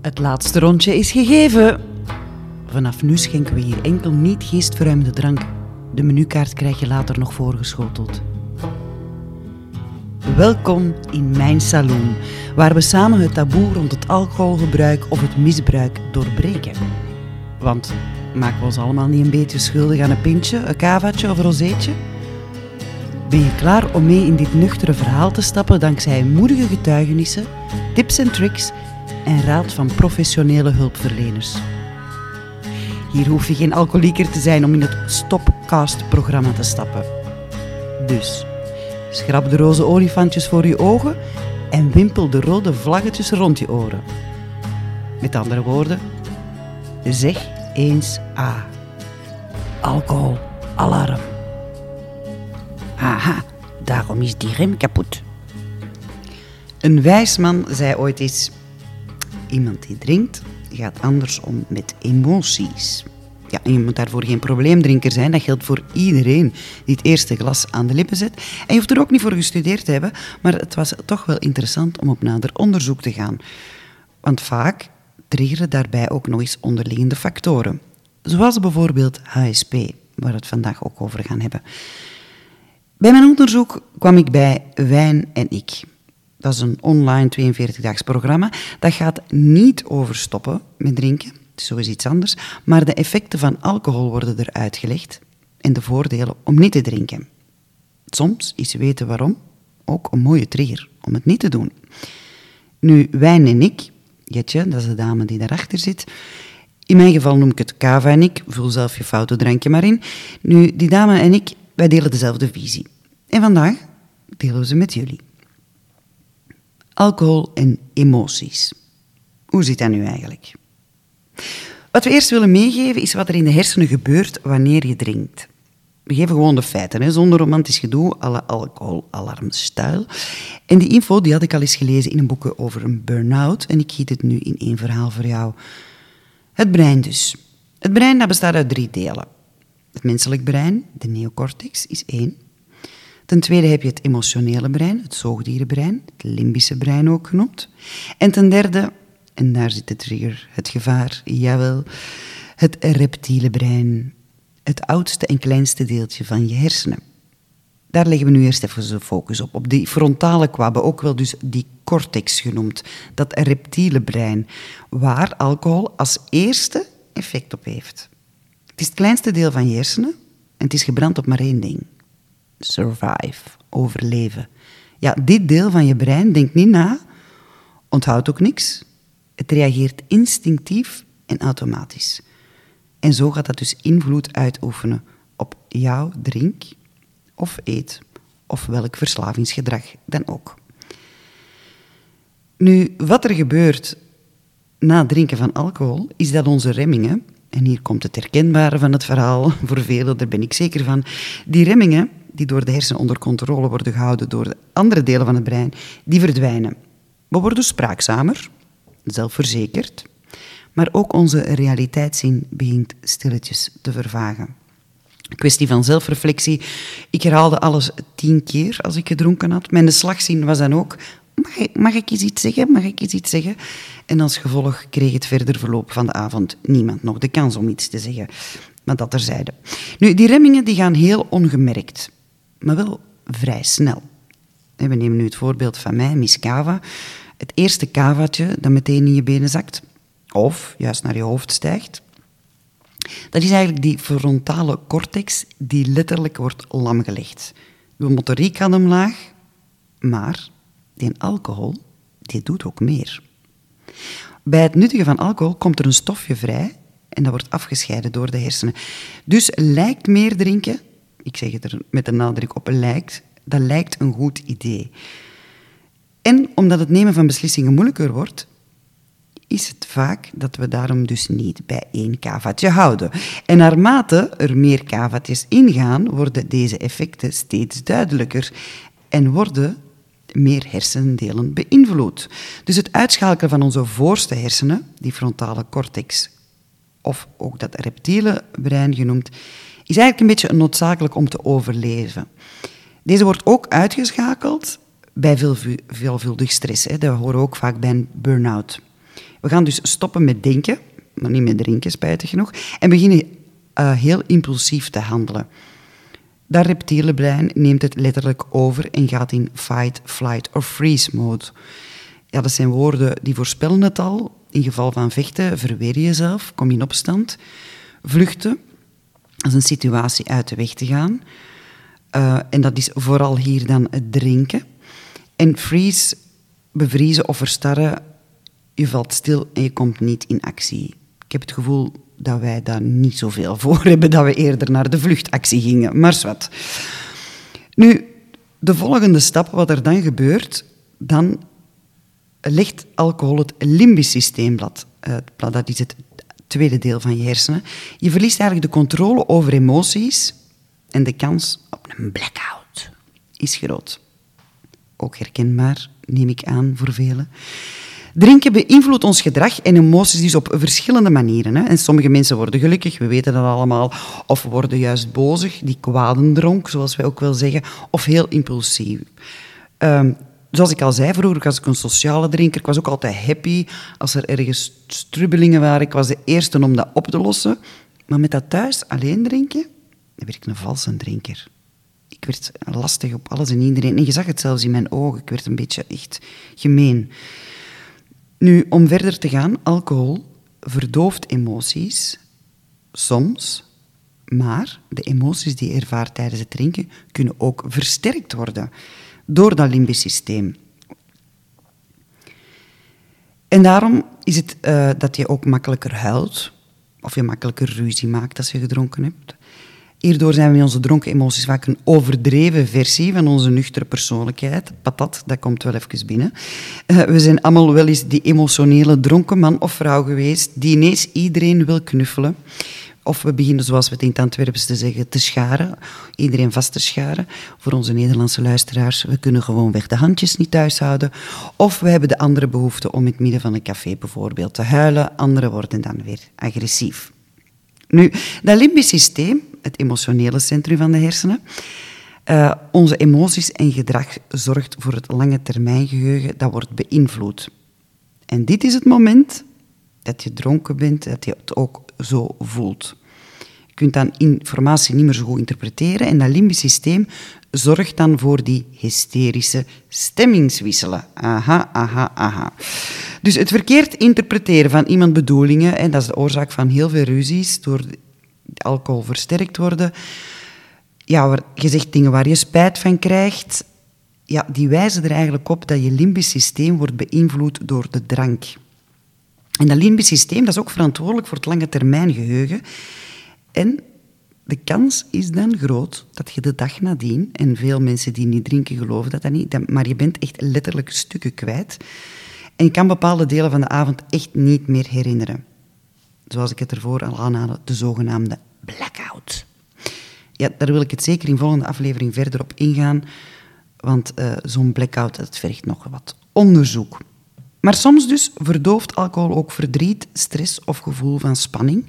Het laatste rondje is gegeven. Vanaf nu schenken we hier enkel niet geestverruimende drank. De menukaart krijg je later nog voorgeschoteld. Welkom in mijn saloon, waar we samen het taboe rond het alcoholgebruik of het misbruik doorbreken. Want maken we ons allemaal niet een beetje schuldig aan een pintje, een kavaatje of een rozeetje? Ben je klaar om mee in dit nuchtere verhaal te stappen dankzij moedige getuigenissen, tips en tricks en raad van professionele hulpverleners? Hier hoef je geen alcoholieker te zijn om in het Stopcast-programma te stappen. Dus, schrap de roze olifantjes voor je ogen en wimpel de rode vlaggetjes rond je oren. Met andere woorden, zeg eens A. Alcohol, alarm. Haha, daarom is die rem kapot. Een wijs man zei ooit eens: Iemand die drinkt gaat anders om met emoties. Ja, je moet daarvoor geen probleemdrinker zijn. Dat geldt voor iedereen die het eerste glas aan de lippen zet. En je hoeft er ook niet voor gestudeerd te hebben, maar het was toch wel interessant om op nader onderzoek te gaan. Want vaak triggeren daarbij ook nog eens onderliggende factoren. Zoals bijvoorbeeld HSP, waar we het vandaag ook over gaan hebben. Bij mijn onderzoek kwam ik bij Wijn en Ik. Dat is een online 42-daags programma. Dat gaat niet over stoppen met drinken, zo is iets anders, maar de effecten van alcohol worden er uitgelegd en de voordelen om niet te drinken. Soms is weten waarom ook een mooie trigger om het niet te doen. Nu, Wijn en ik, Jetje, dat is de dame die daarachter zit, in mijn geval noem ik het Kava en ik, vul zelf je foute drankje maar in. Nu, die dame en ik, wij delen dezelfde visie. En vandaag delen we ze met jullie. Alcohol en emoties. Hoe zit dat nu eigenlijk? Wat we eerst willen meegeven is wat er in de hersenen gebeurt wanneer je drinkt. We geven gewoon de feiten, hè, zonder romantisch gedoe, alle alcoholalarmstijl. En die info die had ik al eens gelezen in een boek over een burn-out en ik giet het nu in één verhaal voor jou. Het brein dus. Het brein bestaat uit drie delen. Het menselijk brein, de neocortex, is één. Ten tweede heb je het emotionele brein, het zoogdierenbrein, het limbische brein ook genoemd. En ten derde, en daar zit de trigger, het gevaar, jawel, het reptiele brein, het oudste en kleinste deeltje van je hersenen. Daar leggen we nu eerst even de focus op, op die frontale kwabben, ook wel dus die cortex genoemd, dat reptiele brein, waar alcohol als eerste effect op heeft. Het is het kleinste deel van je hersenen en het is gebrand op maar één ding. Survive, overleven. Ja, dit deel van je brein denkt niet na, onthoudt ook niks. Het reageert instinctief en automatisch. En zo gaat dat dus invloed uitoefenen op jouw drink of eet of welk verslavingsgedrag dan ook. Nu, wat er gebeurt na het drinken van alcohol, is dat onze remmingen, en hier komt het herkenbare van het verhaal, voor velen, daar ben ik zeker van, die remmingen, die door de hersenen onder controle worden gehouden door de andere delen van het brein, die verdwijnen. We worden spraakzamer, zelfverzekerd, maar ook onze realiteitszin begint stilletjes te vervagen. Kwestie van zelfreflectie. Ik herhaalde alles tien keer als ik gedronken had. Mijn slagzin was dan ook mag ik, mag ik iets zeggen? Mag ik iets zeggen? En als gevolg kreeg het verder verloop van de avond niemand nog de kans om iets te zeggen. Maar dat terzijde. Nu, die remmingen die gaan heel ongemerkt, maar wel vrij snel. We nemen nu het voorbeeld van mij, Miss Kava. Het eerste kavaatje dat meteen in je benen zakt, of juist naar je hoofd stijgt, dat is eigenlijk die frontale cortex die letterlijk wordt lamgelegd. Je motoriek gaat omlaag, maar die alcohol, die doet ook meer. Bij het nuttigen van alcohol komt er een stofje vrij en dat wordt afgescheiden door de hersenen. Dus lijkt meer drinken, ik zeg het er met een nadruk op lijkt, dat lijkt een goed idee. En omdat het nemen van beslissingen moeilijker wordt, is het vaak dat we daarom dus niet bij één kavaatje houden. En naarmate er meer kavaatjes ingaan, worden deze effecten steeds duidelijker en worden meer hersendelen beïnvloed. Dus het uitschakelen van onze voorste hersenen, die frontale cortex, of ook dat reptiele brein genoemd, is eigenlijk een beetje noodzakelijk om te overleven. Deze wordt ook uitgeschakeld bij veel, veelvuldig stress. Hè. Dat horen ook vaak bij een burn-out. We gaan dus stoppen met denken, maar niet met drinken, spijtig genoeg, en beginnen uh, heel impulsief te handelen. Dat reptiele brein neemt het letterlijk over en gaat in fight, flight of freeze mode. Ja, dat zijn woorden die voorspellen het al. In geval van vechten verweer je jezelf, kom in opstand. Vluchten, als een situatie uit de weg te gaan. Uh, en dat is vooral hier dan het drinken. En freeze, bevriezen of verstarren, je valt stil en je komt niet in actie. Ik heb het gevoel dat wij daar niet zoveel voor hebben, dat we eerder naar de vluchtactie gingen. Maar wat. Nu, de volgende stap, wat er dan gebeurt, dan legt alcohol het limbisch systeemblad. Uh, dat is het tweede deel van je hersenen. Je verliest eigenlijk de controle over emoties en de kans op een blackout is groot. Ook herkenbaar, neem ik aan voor velen. Drinken beïnvloedt ons gedrag en emoties dus op verschillende manieren. Hè. En sommige mensen worden gelukkig, we weten dat allemaal, of worden juist bozig, die kwadendronk, zoals wij ook wel zeggen, of heel impulsief. Um, zoals ik al zei, vroeger was ik een sociale drinker. Ik was ook altijd happy als er ergens strubbelingen waren. Ik was de eerste om dat op te lossen. Maar met dat thuis alleen drinken, dan werd ik een valse drinker. Ik werd lastig op alles en iedereen. En je zag het zelfs in mijn ogen. Ik werd een beetje echt gemeen. Nu, om verder te gaan, alcohol verdooft emoties, soms, maar de emoties die je ervaart tijdens het drinken kunnen ook versterkt worden door dat limbisch systeem. En daarom is het uh, dat je ook makkelijker huilt, of je makkelijker ruzie maakt als je gedronken hebt. Hierdoor zijn we in onze dronken emoties vaak een overdreven versie van onze nuchtere persoonlijkheid. Patat, dat komt wel even binnen. Uh, we zijn allemaal wel eens die emotionele dronken man of vrouw geweest die ineens iedereen wil knuffelen. Of we beginnen, zoals we het in het Antwerps te zeggen, te scharen. Iedereen vast te scharen. Voor onze Nederlandse luisteraars, we kunnen gewoon weg de handjes niet thuis houden. Of we hebben de andere behoefte om in het midden van een café bijvoorbeeld te huilen. Anderen worden dan weer agressief. Nu, dat limbisch systeem, het emotionele centrum van de hersenen, uh, onze emoties en gedrag zorgt voor het lange termijn geheugen, dat wordt beïnvloed. En dit is het moment dat je dronken bent, dat je het ook zo voelt. Kunt dan informatie niet meer zo goed interpreteren en dat limbisch systeem zorgt dan voor die hysterische stemmingswisselen. Aha, aha, aha. Dus het verkeerd interpreteren van iemand bedoelingen, en dat is de oorzaak van heel veel ruzies, door alcohol versterkt worden. Ja, je zegt dingen waar je spijt van krijgt. Ja, die wijzen er eigenlijk op dat je limbisch systeem wordt beïnvloed door de drank. En dat limbisch systeem dat is ook verantwoordelijk voor het lange termijn geheugen. En de kans is dan groot dat je de dag nadien, en veel mensen die niet drinken geloven dat dat niet, maar je bent echt letterlijk stukken kwijt. En je kan bepaalde delen van de avond echt niet meer herinneren. Zoals ik het ervoor al aanhaalde, de zogenaamde blackout. Ja, daar wil ik het zeker in de volgende aflevering verder op ingaan, want uh, zo'n blackout dat vergt nog wat onderzoek. Maar soms dus verdooft alcohol ook verdriet, stress of gevoel van spanning.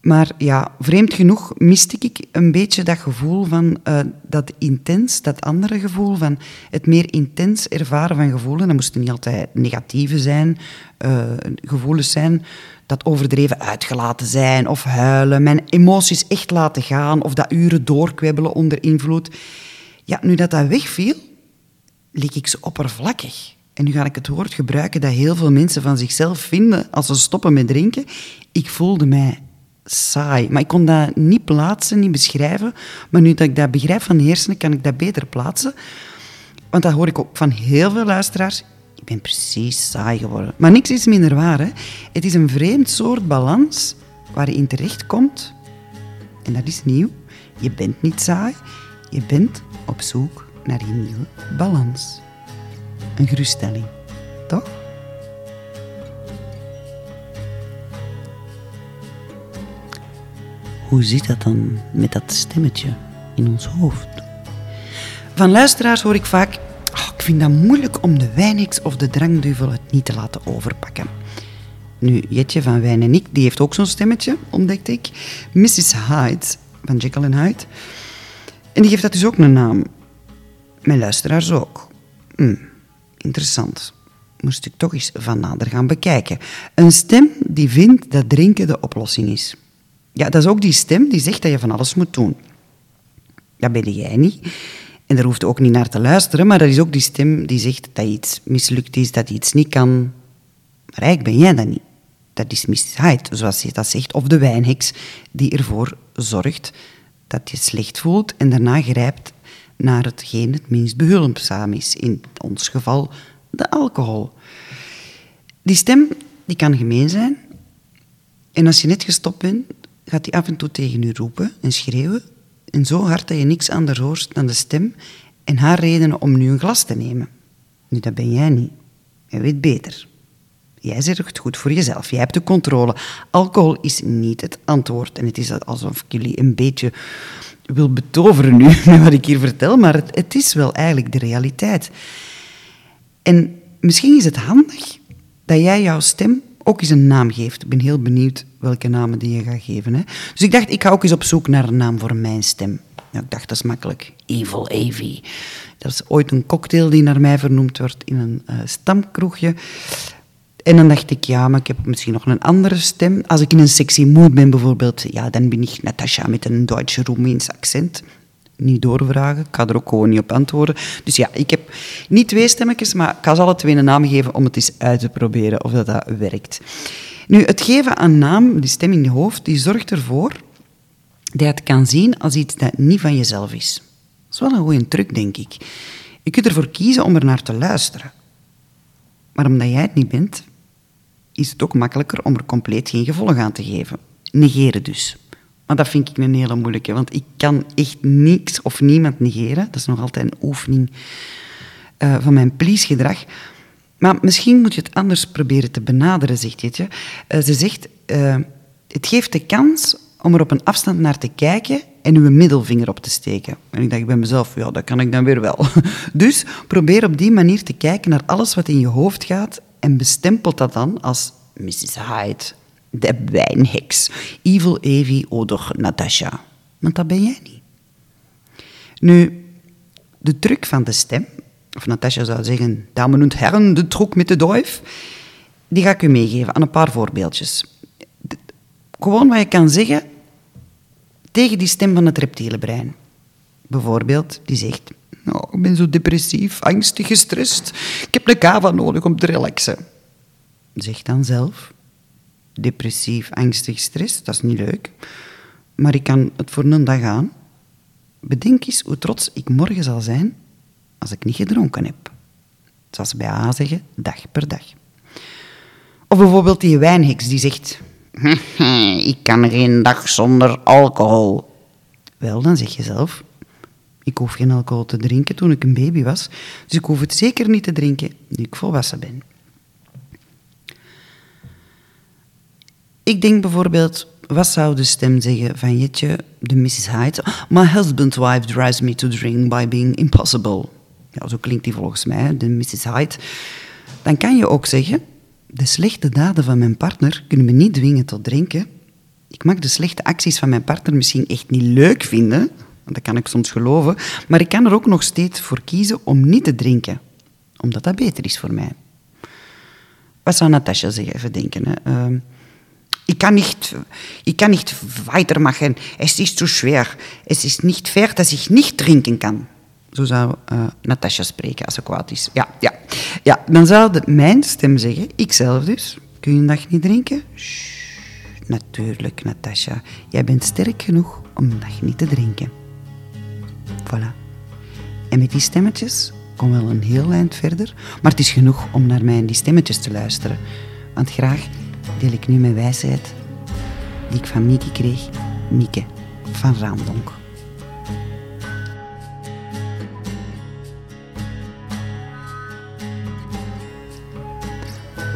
Maar ja, vreemd genoeg miste ik een beetje dat gevoel van uh, dat intens, dat andere gevoel van het meer intens ervaren van gevoelens. Dat moesten niet altijd negatieve zijn, uh, gevoelens zijn dat overdreven uitgelaten zijn of huilen, mijn emoties echt laten gaan of dat uren doorkwebbelen onder invloed. Ja, nu dat dat wegviel, leek ik zo oppervlakkig. En nu ga ik het woord gebruiken dat heel veel mensen van zichzelf vinden als ze stoppen met drinken. Ik voelde mij saai. Maar ik kon dat niet plaatsen, niet beschrijven. Maar nu dat ik dat begrijp van hersenen, kan ik dat beter plaatsen. Want dat hoor ik ook van heel veel luisteraars. Ik ben precies saai geworden. Maar niks is minder waar. Hè? Het is een vreemd soort balans waar je in terecht komt. En dat is nieuw. Je bent niet saai. Je bent op zoek naar je nieuwe balans. Een geruststelling, toch? Hoe zit dat dan met dat stemmetje in ons hoofd? Van luisteraars hoor ik vaak: oh, ik vind dat moeilijk om de wijnix of de drangduvel het niet te laten overpakken. Nu, Jetje van Wijn en ik, die heeft ook zo'n stemmetje, ontdekte ik. Mrs. Hyde van Jekyll en Hyde. En die geeft dat dus ook een naam. Mijn luisteraars ook. Hm, interessant. moest ik toch eens van nader gaan bekijken. Een stem die vindt dat drinken de oplossing is. Ja, dat is ook die stem die zegt dat je van alles moet doen. Dat ben jij niet. En daar hoeft ook niet naar te luisteren, maar dat is ook die stem die zegt dat iets mislukt is, dat iets niet kan. Maar eigenlijk ben jij dat niet. Dat is. Hyde, zoals je dat zegt, of de wijnheks die ervoor zorgt dat je slecht voelt en daarna grijpt naar hetgeen het minst behulpzaam is. In ons geval de alcohol. Die stem die kan gemeen zijn. En als je net gestopt bent, gaat die af en toe tegen je roepen en schreeuwen. En zo hard dat je niks anders hoort dan de stem en haar redenen om nu een glas te nemen. Nu, dat ben jij niet. Jij weet beter. Jij zorgt goed voor jezelf. Jij hebt de controle. Alcohol is niet het antwoord. En het is alsof ik jullie een beetje wil betoveren nu met wat ik hier vertel, maar het, het is wel eigenlijk de realiteit. En misschien is het handig dat jij jouw stem ook eens een naam geeft. Ik ben heel benieuwd welke namen die je gaat geven. Hè? Dus ik dacht, ik ga ook eens op zoek naar een naam voor mijn stem. Ik dacht, dat is makkelijk. Evil Avy. Dat is ooit een cocktail die naar mij vernoemd wordt in een uh, stamkroegje. En dan dacht ik, ja, maar ik heb misschien nog een andere stem. Als ik in een sexy mood ben bijvoorbeeld, ja, dan ben ik Natasha met een Duitse-Roemeens accent. Niet doorvragen, ik ga er ook gewoon niet op antwoorden. Dus ja, ik heb niet twee stemmetjes, maar ik ga ze alle twee een naam geven om het eens uit te proberen of dat, dat werkt. Nu, het geven aan naam, die stem in je hoofd, die zorgt ervoor dat je het kan zien als iets dat niet van jezelf is. Dat is wel een goede truc, denk ik. Je kunt ervoor kiezen om er naar te luisteren. Maar omdat jij het niet bent, is het ook makkelijker om er compleet geen gevolg aan te geven. Negeren dus. Maar dat vind ik een hele moeilijke, want ik kan echt niks of niemand negeren. Dat is nog altijd een oefening uh, van mijn please-gedrag. Maar misschien moet je het anders proberen te benaderen, zegt Jetje. Uh, ze zegt, uh, het geeft de kans om er op een afstand naar te kijken en uw middelvinger op te steken. En ik dacht bij mezelf, ja, dat kan ik dan weer wel. Dus probeer op die manier te kijken naar alles wat in je hoofd gaat en bestempelt dat dan als Mrs. Hyde, de wijnheks, Evil Evie oder Natasha. Want dat ben jij niet. Nu, de truc van de stem, of Natasha zou zeggen, dames en heren, de truc met de duif, die ga ik u meegeven aan een paar voorbeeldjes. Gewoon wat je kan zeggen tegen die stem van het reptiele brein. Bijvoorbeeld, die zegt, oh, ik ben zo depressief, angstig, gestrest. Ik heb een kava nodig om te relaxen. Zeg dan zelf, depressief, angstig, gestrest, dat is niet leuk. Maar ik kan het voor een dag aan. Bedenk eens hoe trots ik morgen zal zijn als ik niet gedronken heb. Zoals ze bij A zeggen, dag per dag. Of bijvoorbeeld die wijnheks die zegt... ik kan geen dag zonder alcohol. Wel, dan zeg je zelf... Ik hoef geen alcohol te drinken toen ik een baby was, dus ik hoef het zeker niet te drinken nu ik volwassen ben. Ik denk bijvoorbeeld, wat zou de stem zeggen van Jetje, de Mrs. Hyde? My husband's wife drives me to drink by being impossible. Ja, zo klinkt die volgens mij, de Mrs. Hyde. Dan kan je ook zeggen, de slechte daden van mijn partner kunnen me niet dwingen tot drinken. Ik mag de slechte acties van mijn partner misschien echt niet leuk vinden, dat kan ik soms geloven, maar ik kan er ook nog steeds voor kiezen om niet te drinken, omdat dat beter is voor mij. Wat zou Natasja zeggen? Even denken. Hè? Uh, ich kann nicht, ich kann nicht weitermachen. Es ist zu schwer. Es ist nicht fair, dass ich nicht trinken kan. Zo zou uh, Natasja spreken als ze kwaad is. Ja, ja. ja dan zou mijn stem zeggen, ikzelf dus, kun je dag niet drinken? Natuurlijk, Natasja. Jij bent sterk genoeg om een dag niet te drinken. Voilà. En met die stemmetjes kom wel een heel eind verder, maar het is genoeg om naar mij en die stemmetjes te luisteren. Want graag deel ik nu mijn wijsheid die ik van Mieke kreeg, Mieke van Raamdonk.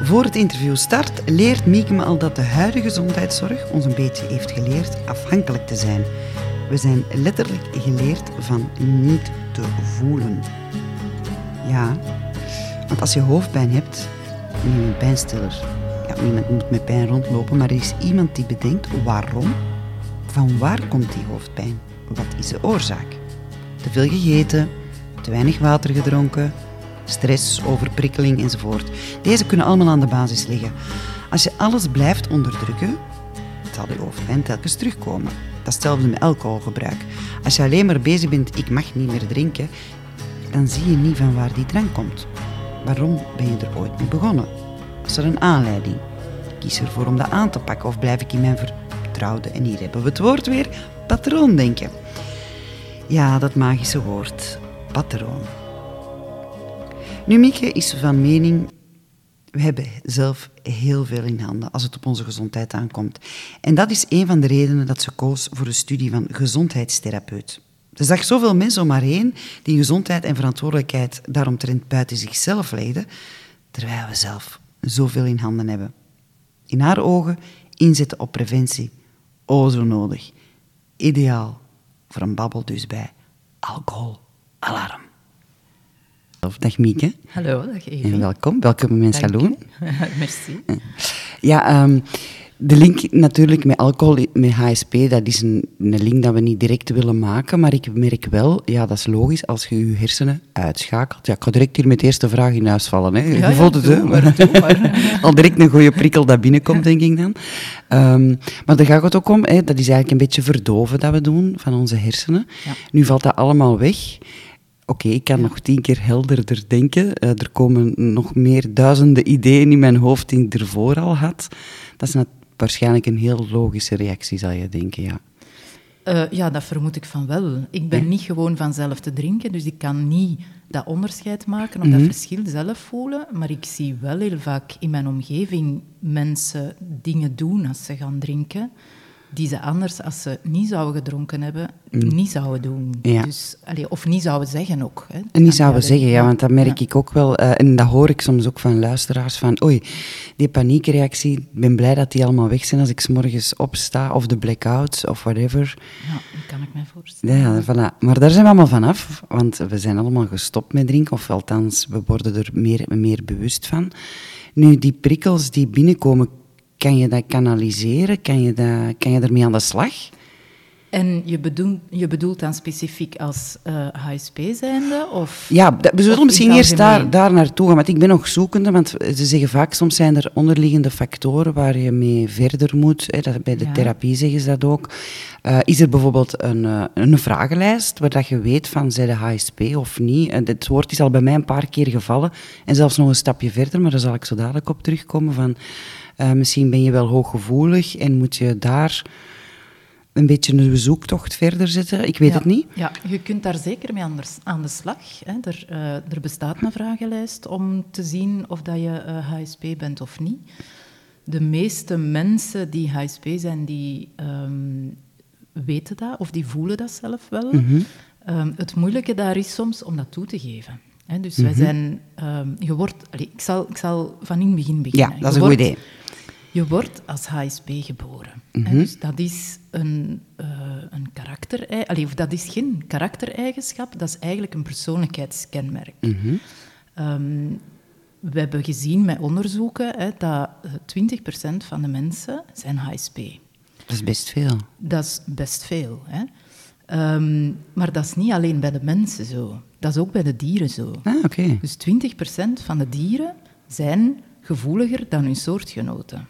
Voor het interview start leert Mieke me al dat de huidige gezondheidszorg ons een beetje heeft geleerd afhankelijk te zijn. We zijn letterlijk geleerd van niet te voelen. Ja, want als je hoofdpijn hebt, neem je pijnstiller niemand moet met pijn rondlopen, maar er is iemand die bedenkt waarom. Van waar komt die hoofdpijn? Wat is de oorzaak? Te veel gegeten, te weinig water gedronken, stress, overprikkeling enzovoort. Deze kunnen allemaal aan de basis liggen. Als je alles blijft onderdrukken, zal je hoofdpijn telkens terugkomen. Dat is hetzelfde met alcoholgebruik. Als je alleen maar bezig bent, ik mag niet meer drinken, dan zie je niet van waar die drank komt. Waarom ben je er ooit mee begonnen? Is er een aanleiding? Kies ervoor om dat aan te pakken of blijf ik in mijn vertrouwde, en hier hebben we het woord weer, patroon denken. Ja, dat magische woord, patroon. Nu, Mieke is van mening, we hebben zelf heel veel in handen als het op onze gezondheid aankomt. En dat is een van de redenen dat ze koos voor de studie van gezondheidstherapeut. Ze zag zoveel mensen om haar heen die gezondheid en verantwoordelijkheid daaromtrent buiten zichzelf legden, terwijl we zelf zoveel in handen hebben. In haar ogen inzetten op preventie. O, zo nodig. Ideaal voor een babbel dus bij alcoholalarm. Dag Mieke. Hallo, dag Evie. En welkom. Welkom in mijn salon. Merci. Ja, um, de link natuurlijk met alcohol, met HSP, dat is een, een, link dat we niet direct willen maken. Maar ik merk wel, ja, dat is logisch, als je je hersenen uitschakelt. Ja, ik ga direct hier met de eerste vraag in huis vallen. Hè. Je ja, voelt het, hè? Al direct een goede prikkel dat binnenkomt, denk ik dan. Um, maar daar gaat het ook om, hè, dat is eigenlijk een beetje verdoven dat we doen van onze hersenen. Ja. Nu valt dat allemaal weg. Oké, okay, ik kan ja. nog tien keer helderder denken. Uh, er komen nog meer duizenden ideeën in mijn hoofd die ik ervoor al had. Dat is waarschijnlijk een heel logische reactie, zal je denken, ja. Uh, ja, dat vermoed ik van wel. Ik ben ja. niet gewoon vanzelf te drinken, dus ik kan niet dat onderscheid maken of mm -hmm. dat verschil zelf voelen. Maar ik zie wel heel vaak in mijn omgeving mensen dingen doen als ze gaan drinken die ze anders, als ze niet zouden gedronken hebben, mm. niet zouden doen. Ja. Dus, allee, of niet zouden zeggen ook. Hè. En niet zouden zeggen, ja, want dat merk ja. ik ook wel. Uh, en dat hoor ik soms ook van luisteraars, van oei, die paniekreactie, ik ben blij dat die allemaal weg zijn als ik s morgens opsta, of de blackouts, of whatever. Ja, dat kan ik mij voorstellen. Ja, voilà. Maar daar zijn we allemaal vanaf, want we zijn allemaal gestopt met drinken, of althans, we worden er meer en meer bewust van. Nu, die prikkels die binnenkomen, kan je dat kanaliseren? Kan je, dat, kan je ermee aan de slag? En je bedoelt, je bedoelt dan specifiek als uh, HSP zijnde? Of, ja, we zullen misschien eerst daar, daar naartoe gaan. Want ik ben nog zoekende, want ze zeggen vaak, soms zijn er onderliggende factoren waar je mee verder moet. Hè, dat, bij de ja. therapie zeggen ze dat ook. Uh, is er bijvoorbeeld een, uh, een vragenlijst waar dat je weet van, zij de HSP of niet? En het woord is al bij mij een paar keer gevallen. En zelfs nog een stapje verder, maar daar zal ik zo dadelijk op terugkomen van... Uh, misschien ben je wel hooggevoelig en moet je daar een beetje een zoektocht verder zetten. Ik weet ja, het niet. Ja, je kunt daar zeker mee aan de, aan de slag. Hè. Er, uh, er, bestaat een vragenlijst om te zien of dat je uh, HSP bent of niet. De meeste mensen die HSP zijn, die um, weten dat of die voelen dat zelf wel. Mhm. Mm -hmm. um, het moeilijke daar is soms om dat toe te geven. He, dus Mhm. wij zijn... Um, je wordt... Allez, ik, zal, ik zal van in het begin beginnen. Ja, dat is je een goed wordt, idee. Je wordt als HSP geboren. Mhm. He, dus dat is een, uh, een karakter... Allee, of dat is geen karaktereigenschap, dat is eigenlijk een persoonlijkheidskenmerk. Mhm. Um, we hebben gezien met onderzoeken dat 20% van de mensen zijn HSP. Dat is best veel. Dat is best veel. Hè. Um, maar dat is niet alleen bij de mensen zo. Dat is ook bij de dieren zo. Ah, oké. Okay. Dus 20% van de dieren zijn gevoeliger dan hun soortgenoten.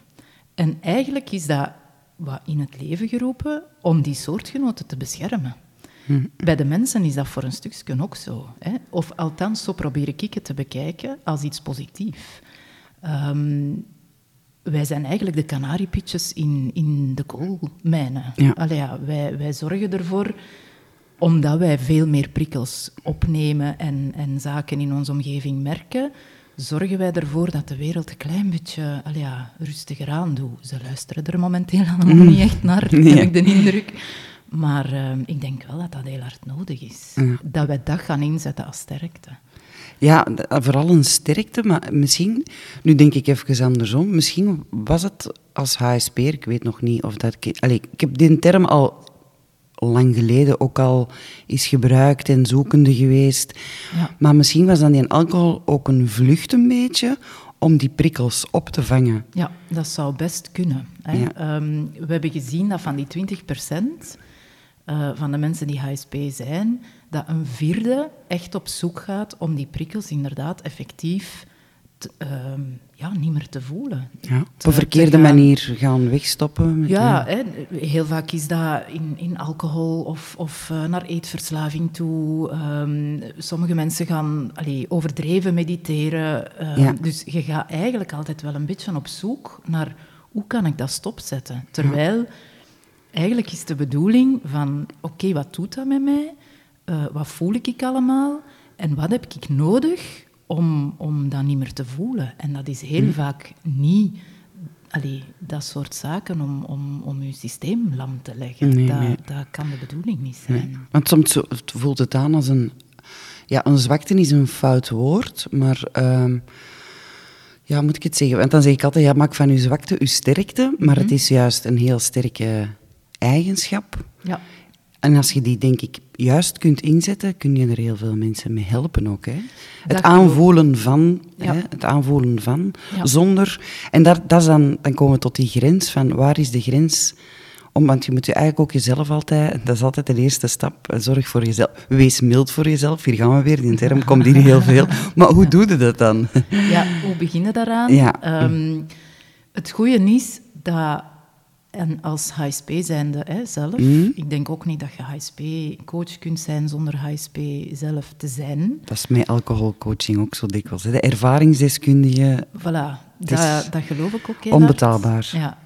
En eigenlijk is dat wat in het leven geroepen om die soortgenoten te beschermen. Hm. Bij de mensen is dat voor een stukje ook zo. Hè? Of althans, zo probeer ik het te bekijken als iets positiefs. Um, wij zijn eigenlijk de kanariepietjes in, in de koolmijnen. Ja. Allee, ja, wij, wij zorgen ervoor, omdat wij veel meer prikkels opnemen en, en zaken in onze omgeving merken, zorgen wij ervoor dat de wereld een klein beetje allee, ja, rustiger aan doet. Ze luisteren er momenteel allemaal mm. niet echt naar, nee. heb ik de indruk. Maar uh, ik denk wel dat dat heel hard nodig is. Ja. Dat wij dat gaan inzetten als sterkte. Ja, vooral een sterkte, maar misschien, nu denk ik even andersom, misschien was het als HSP, ik weet nog niet of dat... Ik heb die term al lang geleden ook al is gebruikt en zoekende geweest. Ja. Maar misschien was dan die alcohol ook een vlucht een beetje om die prikkels op te vangen. Ja, dat zou best kunnen. Hè. Ja. Um, we hebben gezien dat van die 20 procent eh, van de mensen die HSP zijn, dat een vierde echt op zoek gaat om die prikkels inderdaad effectief te, ehm, ja, niet meer te voelen. Ja, op een verkeerde manier gaan wegstoppen. Met ja, hè, heel vaak is dat in, in alcohol of, of uh, naar eetverslaving toe. Um, sommige mensen gaan allee, overdreven mediteren. Uh, ja. Dus je gaat eigenlijk altijd wel een beetje op zoek naar hoe kan ik dat stopzetten. Terwijl ja. Eigenlijk is de bedoeling van oké, okay, wat doet dat met mij? Uh, wat voel ik allemaal? En wat heb ik nodig om, om dat niet meer te voelen. En dat is heel hm. vaak niet allee, dat soort zaken om, om, om je systeem lam te leggen. Nee, dat, nee. dat kan de bedoeling niet zijn. Nee. Want soms voelt het aan als een... Ja, een zwakte is een fout woord, maar... Um, ja, moet ik het zeggen? Want dan zeg ik altijd, ja, maak van je zwakte je sterkte, maar -hmm. het is juist een heel sterke eigenschap. Ja. En als je die, denk ik, juist kunt inzetten, kun je er heel veel mensen mee helpen ook. Hè? Het aanvoelen van, ja. hè? het aanvoelen van, ja. zonder... En daar, dat is dan, dan komen we tot die grens van, waar is de grens? Om, want je moet je eigenlijk ook jezelf altijd, dat is altijd de eerste stap, zorg voor jezelf. Wees mild voor jezelf, hier gaan we weer, die term komt hier heel veel. Maar hoe doe je dat dan? Ja, hoe beginnen daaraan? Ja. Um, het goede is dat en als HSP zijnde hè, zelf, mm. ik denk ook niet dat je HSP-coach kunt zijn zonder HSP zelf te zijn. Dat is met alcoholcoaching ook zo dikwijls. Hè. De ervaringsdeskundige... Voilà, dat, dat geloof ik ook. Hè, onbetaalbaar. Ja.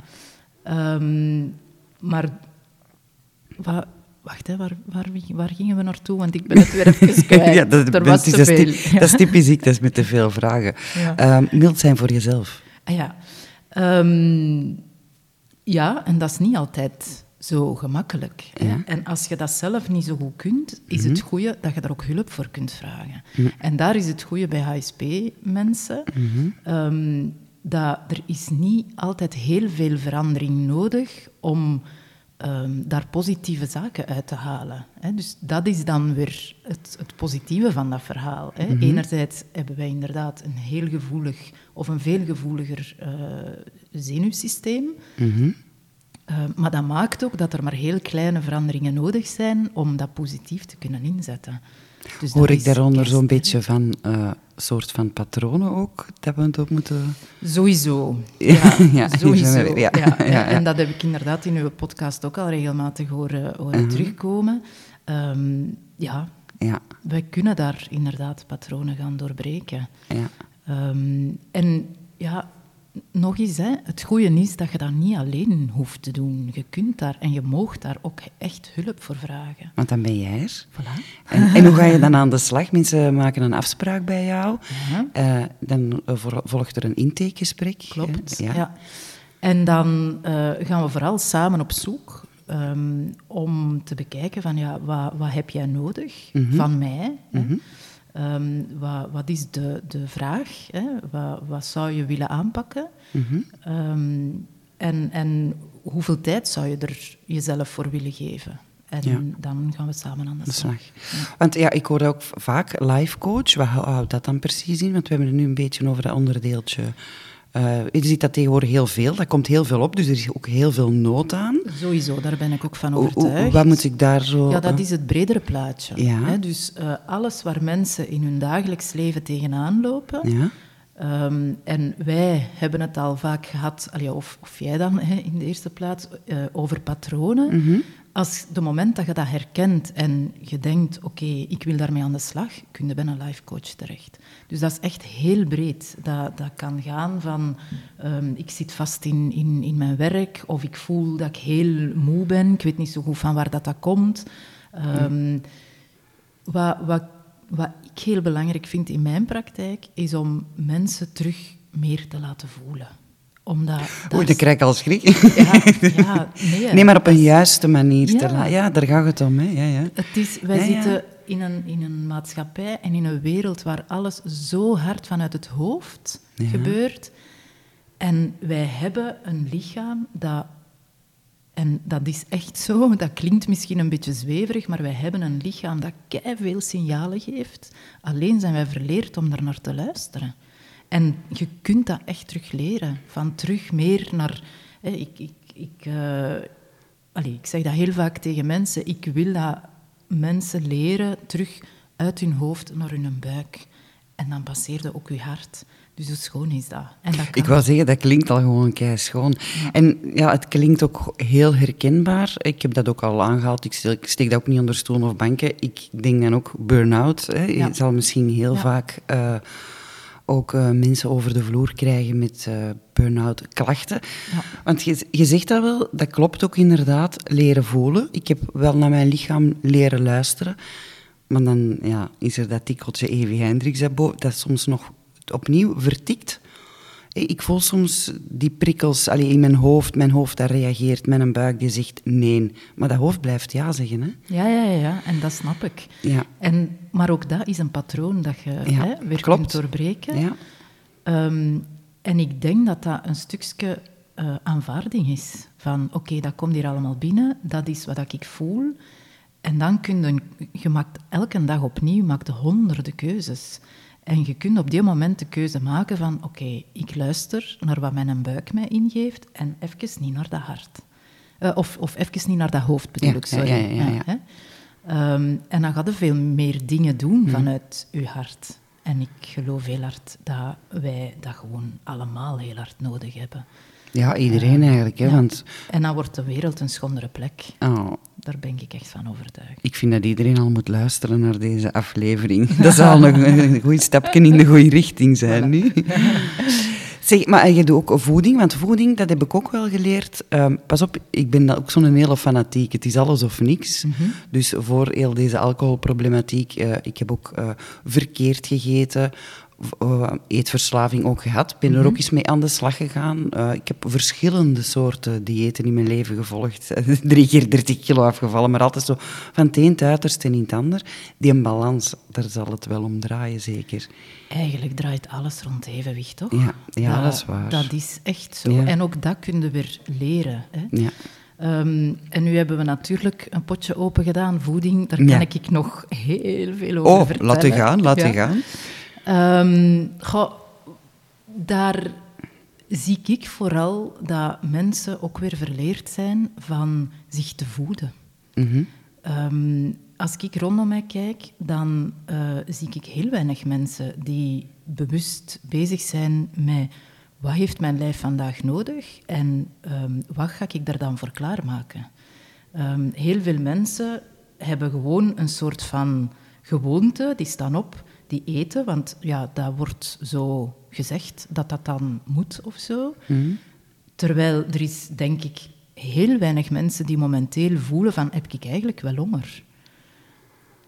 Um, maar... Wacht, hè, waar, waar, waar, gingen we naartoe? Want ik ben het weer even kwijt. ja, dat, er was dat, te is, veel. Dat, dat is typisch ik, dat is met te veel vragen. Ja. Um, mild zijn voor jezelf. Ah, ja. Um, ja, en dat is niet altijd zo gemakkelijk. Ja. En als je dat zelf niet zo goed kunt, is Mhm. het goede dat je daar ook hulp voor kunt vragen. Mhm. En daar is het goede bij HSP-mensen, Mhm. um, dat er is niet altijd heel veel verandering nodig om um, daar positieve zaken uit te halen. Hè. Dus dat is dan weer het, het positieve van dat verhaal. Hè. Mhm. Enerzijds hebben wij inderdaad een heel gevoelig of een veel gevoeliger uh, zenuwsysteem. Mhm. Uh, maar dat maakt ook dat er maar heel kleine veranderingen nodig zijn om dat positief te kunnen inzetten. Dus Hoor ik daaronder zo'n beetje van uh, soort van patronen ook, dat we het op moeten... Sowieso. Ja, Ja, sowieso. weer, ja. Ja. En dat heb ik inderdaad in uw podcast ook al regelmatig horen, horen Mhm. terugkomen. Um, ja, Ja, wij kunnen daar inderdaad patronen gaan doorbreken. ja. Um, en ja, nog eens, hè, het goede is dat je dat niet alleen hoeft te doen. Je kunt daar en je mag daar ook echt hulp voor vragen. Want dan ben jij er. Voilà. En, en hoe ga je dan aan de slag? Mensen maken een afspraak bij jou. Ja. Eh, dan eh, vol- volgt er een intakegesprek. Klopt, ja. En dan uh, gaan we vooral samen op zoek um, om te bekijken van ja, wat, wat heb jij nodig Mhm. van mij? hè? Um, wat, wat is de, de vraag? Hè? Wat, wat zou je willen aanpakken? Mhm. Um, en, en hoeveel tijd zou je er jezelf voor willen geven? En Ja. dan gaan we samen aan de slag. Want ja, ik hoor ook vaak life coach. Wat hou- houdt dat dan precies in? Want we hebben het nu een beetje over dat onderdeeltje. Eh, je ziet dat tegenwoordig heel veel. Dat komt heel veel op, dus er is ook heel veel nood aan. Sowieso, daar ben ik ook van overtuigd. wat moet ik daar zo... Ja, dat eh, is het bredere plaatje. Ja. Hè? Dus uh, alles waar mensen in hun dagelijks leven tegenaan lopen. Ja, Um, en wij hebben het al vaak gehad, allee, of, of jij dan hè, in de eerste plaats, uh, over patronen. Mhm. Als de moment dat je dat herkent en je denkt, oké, ik wil daarmee aan de slag, kun je bij een life coach terecht. Dus dat is echt heel breed. Dat, dat kan gaan van, um, ik zit vast in, in, in mijn werk, of ik voel dat ik heel moe ben, ik weet niet zo goed van waar dat, dat komt. Mm. wat, wat wat ik heel belangrijk vind in mijn praktijk, is om mensen terug meer te laten voelen. Omdat Oei, dan krijg ik al schrik. Ja, ja, nee, nee, maar op een juiste manier Ja. te. Ja, daar gaat het om. Hè. Ja, ja. Het is, wij zitten in een, in een maatschappij en in een wereld waar alles zo hard vanuit het hoofd gebeurt. En wij hebben een lichaam dat... En dat is echt zo, dat klinkt misschien een beetje zweverig, maar wij hebben een lichaam dat veel signalen geeft. Alleen zijn wij verleerd om daar naar te luisteren. En je kunt dat echt terug leren. Van terug meer naar... Hè, ik, ik, ik, uh, allee, ik zeg dat heel vaak tegen mensen, ik wil dat mensen leren terug uit hun hoofd naar hun buik. En dan passeerde ook je hart. Dus hoe schoon is dat? En dat Ik wou zeggen, dat klinkt al gewoon kei schoon. En ja, het klinkt ook heel herkenbaar. Ik heb dat ook al aangehaald. Ik steek, ik steek dat ook niet onder stoel of banken. Ik denk dan ook burn-out. Hè. Je Ja. zal misschien heel Ja. vaak eh, ook eh, mensen over de vloer krijgen met eh burn-out klachten. Ja. Want je, je zegt dat wel, dat klopt ook inderdaad. Leren voelen. Ik heb wel naar mijn lichaam leren luisteren. Maar dan ja, is er dat tikkeltje Evi Hendricks dat dat soms nog opnieuw vertikt. Ik voel soms die prikkels allee, in mijn hoofd. Mijn hoofd dat reageert, mijn buik die zegt nee. Maar dat hoofd blijft ja zeggen. Hè? Ja, ja, ja, ja, en dat snap ik. Ja. En, maar ook dat is een patroon dat je Ja, hè, weer klopt. kunt doorbreken. Ja. Ehm, en ik denk dat dat een stukje eh, aanvaarding is. Van, oké, dat komt hier allemaal binnen, dat is wat ik voel. En dan kun je, je maakt elke dag opnieuw maakt honderden keuzes. En je kunt op die moment de keuze maken van, oké, ik luister naar wat mijn buik mij ingeeft en even niet naar dat hart. Eh, of, of even niet naar dat hoofd, bedoel Ja, ik, sorry. ja, ja, ja. hè. Ehm, en dan gaat je veel meer dingen doen Mhm. vanuit je hart. En ik geloof heel hard dat wij dat gewoon allemaal heel hard nodig hebben. Ja, iedereen eigenlijk. Hè, Ja. Want En dan wordt de wereld een schonere plek. oh, Daar ben ik echt van overtuigd. ik vind dat iedereen al moet luisteren naar deze aflevering. Dat zal nog een goed stapje in de goede richting zijn nu. Zeg, maar je doet ook voeding, want voeding, dat heb ik ook wel geleerd. Ehm, pas op, ik ben ook zo'n hele fanatiek. Het is alles of niks. Dus voor heel deze alcoholproblematiek, eh, ik heb ook eh, verkeerd gegeten, eh, eetverslaving ook gehad. Ben er ook eens mee aan de slag gegaan. Eh, ik heb verschillende soorten diëten in mijn leven gevolgd. Drie keer 30 kilo afgevallen, maar altijd zo van het een het uiterste en in het ander. Die balans, daar zal het wel om draaien, zeker. Eigenlijk draait alles rond evenwicht, toch? Ja, ja, dat is waar. Dat is echt zo. Ja. En ook dat kun je weer leren. Hè? Ja. Ehm, en nu hebben we natuurlijk een potje open gedaan, voeding. Daar kan Ja. ik nog heel veel over Oh, vertellen. laat u gaan, laat Ja. gaan. Ehm, goh, daar zie ik vooral dat mensen ook weer verleerd zijn van zich te voeden. Mhm. Ehm, als ik rondom mij kijk, dan eh, zie ik heel weinig mensen die bewust bezig zijn met wat heeft mijn lijf vandaag nodig en ehm, wat ga ik daar dan voor klaarmaken. Heel veel mensen hebben gewoon een soort van gewoonte, die staan op, die eten, want ja, dat wordt zo gezegd dat dat dan moet of zo. Terwijl er is, denk ik, heel weinig mensen die momenteel voelen van, heb ik eigenlijk wel honger?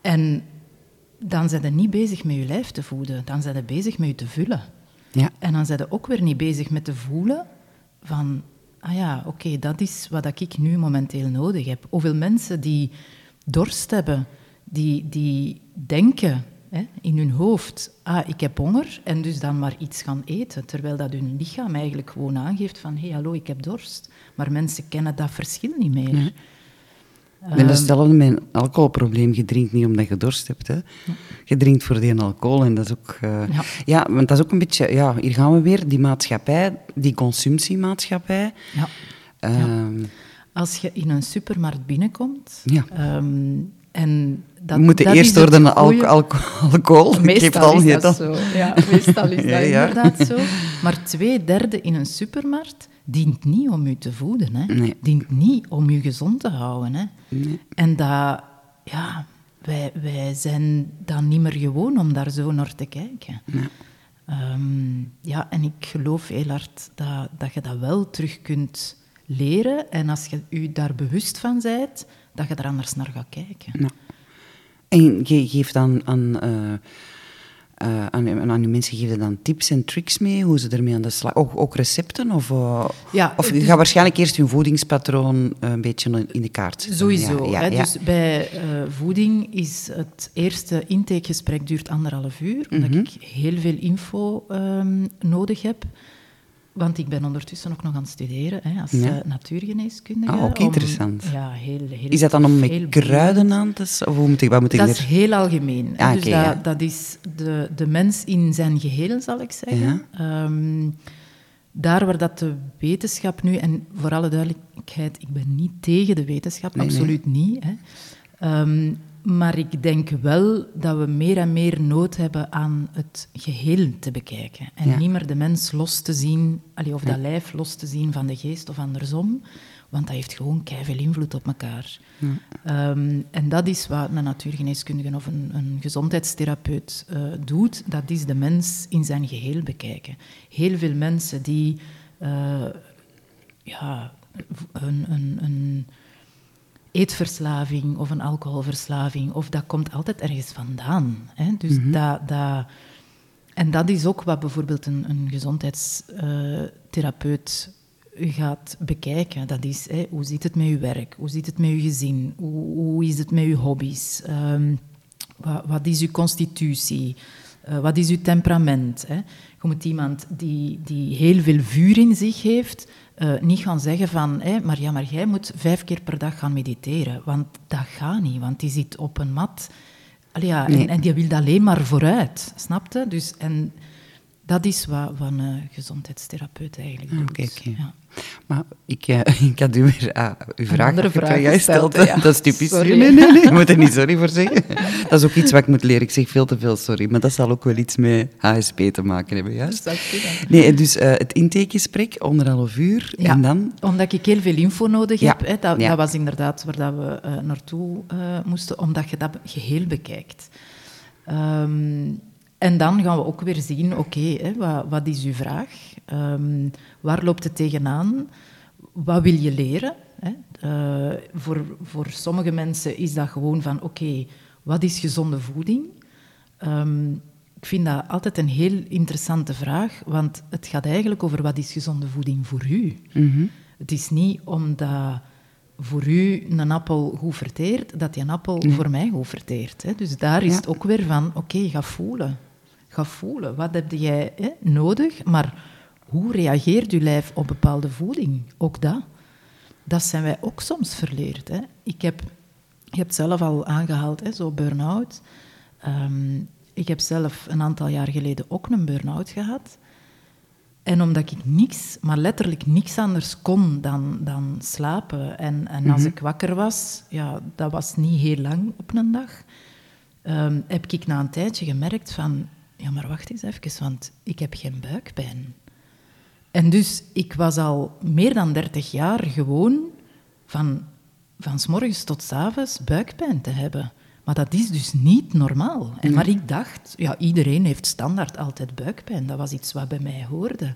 En dan zijn ze niet bezig met je lijf te voeden, dan zijn ze bezig met je te vullen. Ja. En dan zijn ze ook weer niet bezig met te voelen van, ah ja, oké, dat is wat ik nu momenteel nodig heb. Hoeveel mensen die dorst hebben, die, die denken hè, in hun hoofd, ah, ik heb honger, en dus dan maar iets gaan eten, terwijl dat hun lichaam eigenlijk gewoon aangeeft van, hé, hey, hallo, ik heb dorst. Maar mensen kennen dat verschil niet meer. Ik ben hetzelfde met een alcoholprobleem. Je drinkt niet omdat je dorst hebt. Hè. Je drinkt voor die alcohol. En dat is ook... eh, Ja. ja. want dat is ook een beetje... Ja, hier gaan we weer. Die maatschappij, die consumptiemaatschappij. Ja. Ehm, Als je in een supermarkt binnenkomt, Ja. ehm, en dat, we moeten dat eerst goeie- alco- alcohol. Geef Meestal al is dat zo. Ja, meestal is dat Ja, inderdaad zo. Maar twee derde in een supermarkt dient niet om u te voeden. Hè. Nee. Dient niet om u gezond te houden. Hè. Nee. En dat, ja, wij, wij zijn dan niet meer gewoon om daar zo naar te kijken. Ehm, ja, en ik geloof heel hard dat, dat je dat wel terug kunt leren. En als je je daar bewust van bent, dat je er anders naar gaat kijken. Ja. En je geeft dan aan, eh, eh, aan, aan je mensen geef je dan tips en tricks mee, hoe ze ermee aan de slag... Ook, ook recepten? Of, eh, Ja, of je gaat waarschijnlijk eerst hun voedingspatroon een beetje in de kaart zetten. Sowieso. Ja. Dus bij voeding is het eerste intakegesprek duurt anderhalf uur, omdat Mhm. ik heel veel info ehm, nodig heb. Want ik ben ondertussen ook nog aan het studeren hè, als Ja. eh, natuurgeneeskundige. Ah, ook om- interessant. ja, heel, heel Is dat dan om met kruiden aan te... Of hoe moet ik, wat moet ik Dat er... is heel algemeen. Ah, dus dat, ja. dat is de, de mens in zijn geheel, zal ik zeggen. Ehm, daar waar dat de wetenschap nu, en voor alle duidelijkheid, ik ben niet tegen de wetenschap, absoluut niet. Hè. Ehm, maar ik denk wel dat we meer en meer nood hebben aan het geheel te bekijken. En niet meer de mens los te zien, of dat lijf los te zien van de geest of andersom. Want dat heeft gewoon veel invloed op elkaar. Ehm, en dat is wat een natuurgeneeskundige of een, een gezondheidstherapeut uh, doet. Dat is de mens in zijn geheel bekijken. Heel veel mensen die uh, ja, een, een, een eetverslaving of een alcoholverslaving, of dat komt altijd ergens vandaan. Hè? Dus mm dat, dat, en dat is ook wat bijvoorbeeld een, een gezondheidstherapeut gaat bekijken. Dat is, hè, hoe zit het met je werk? Hoe zit het met je gezin? Hoe, hoe is het met je hobby's? Um, wat, wat, is je constitutie? Uh, wat is je temperament? Hè? Je moet iemand die, die heel veel vuur in zich heeft, uh, niet gaan zeggen van, maar ja, maar jij moet vijf keer per dag gaan mediteren. Want dat gaat niet, want die zit op een mat. Allee, ja, en, en, die wil alleen maar vooruit, snapte? Dus, en dat is wat, wat een gezondheidstherapeut eigenlijk doet. Okay, Ja. Maar ik, uh, ik had u weer uh, uw vraag, vraag gesteld. Dat is typisch. Nee, nee, nee, je moet er niet sorry voor zeggen. Dat is ook iets wat ik moet leren. Ik zeg veel te veel sorry. Maar dat zal ook wel iets met HSP te maken hebben, juist? Nee, dus uh, het intakegesprek, anderhalf uur. Ja, en dan? omdat ik heel veel info nodig heb. Hè, dat, dat, was inderdaad waar dat we uh, naartoe moesten, omdat je dat geheel bekijkt. Um, en dan gaan we ook weer zien, oké, wat, wat, is uw vraag? Um, waar loopt het tegenaan? Wat wil je leren? Hè? Uh, voor, voor sommige mensen is dat gewoon van, oké, wat is gezonde voeding? Um, ik vind dat altijd een heel interessante vraag, want het gaat eigenlijk over wat is gezonde voeding voor u. Mm Het is niet omdat voor u een appel goed verteert, dat die een appel voor mij goed verteert. Hè? Dus daar is het ook weer van, oké, ga voelen ga voelen. Wat heb jij hè, nodig? Maar hoe reageert je lijf op bepaalde voeding? Ook dat. Dat zijn wij ook soms verleerd. Hè. Ik heb, je hebt zelf al aangehaald, hè, zo burn-out. Ehm, ik heb zelf een aantal jaar geleden ook een burn-out gehad. En omdat ik niks, maar letterlijk niks anders kon dan, dan slapen. En, en als mhm. ik wakker was, ja, dat was niet heel lang op een dag, um, heb ik na een tijdje gemerkt van, ja, maar wacht eens even, want ik heb geen buikpijn. En dus ik was al meer dan 30 jaar gewoon van, van s morgens tot s avonds buikpijn te hebben. Maar dat is dus niet normaal. En maar ik dacht, ja, iedereen heeft standaard altijd buikpijn. Dat was iets wat bij mij hoorde.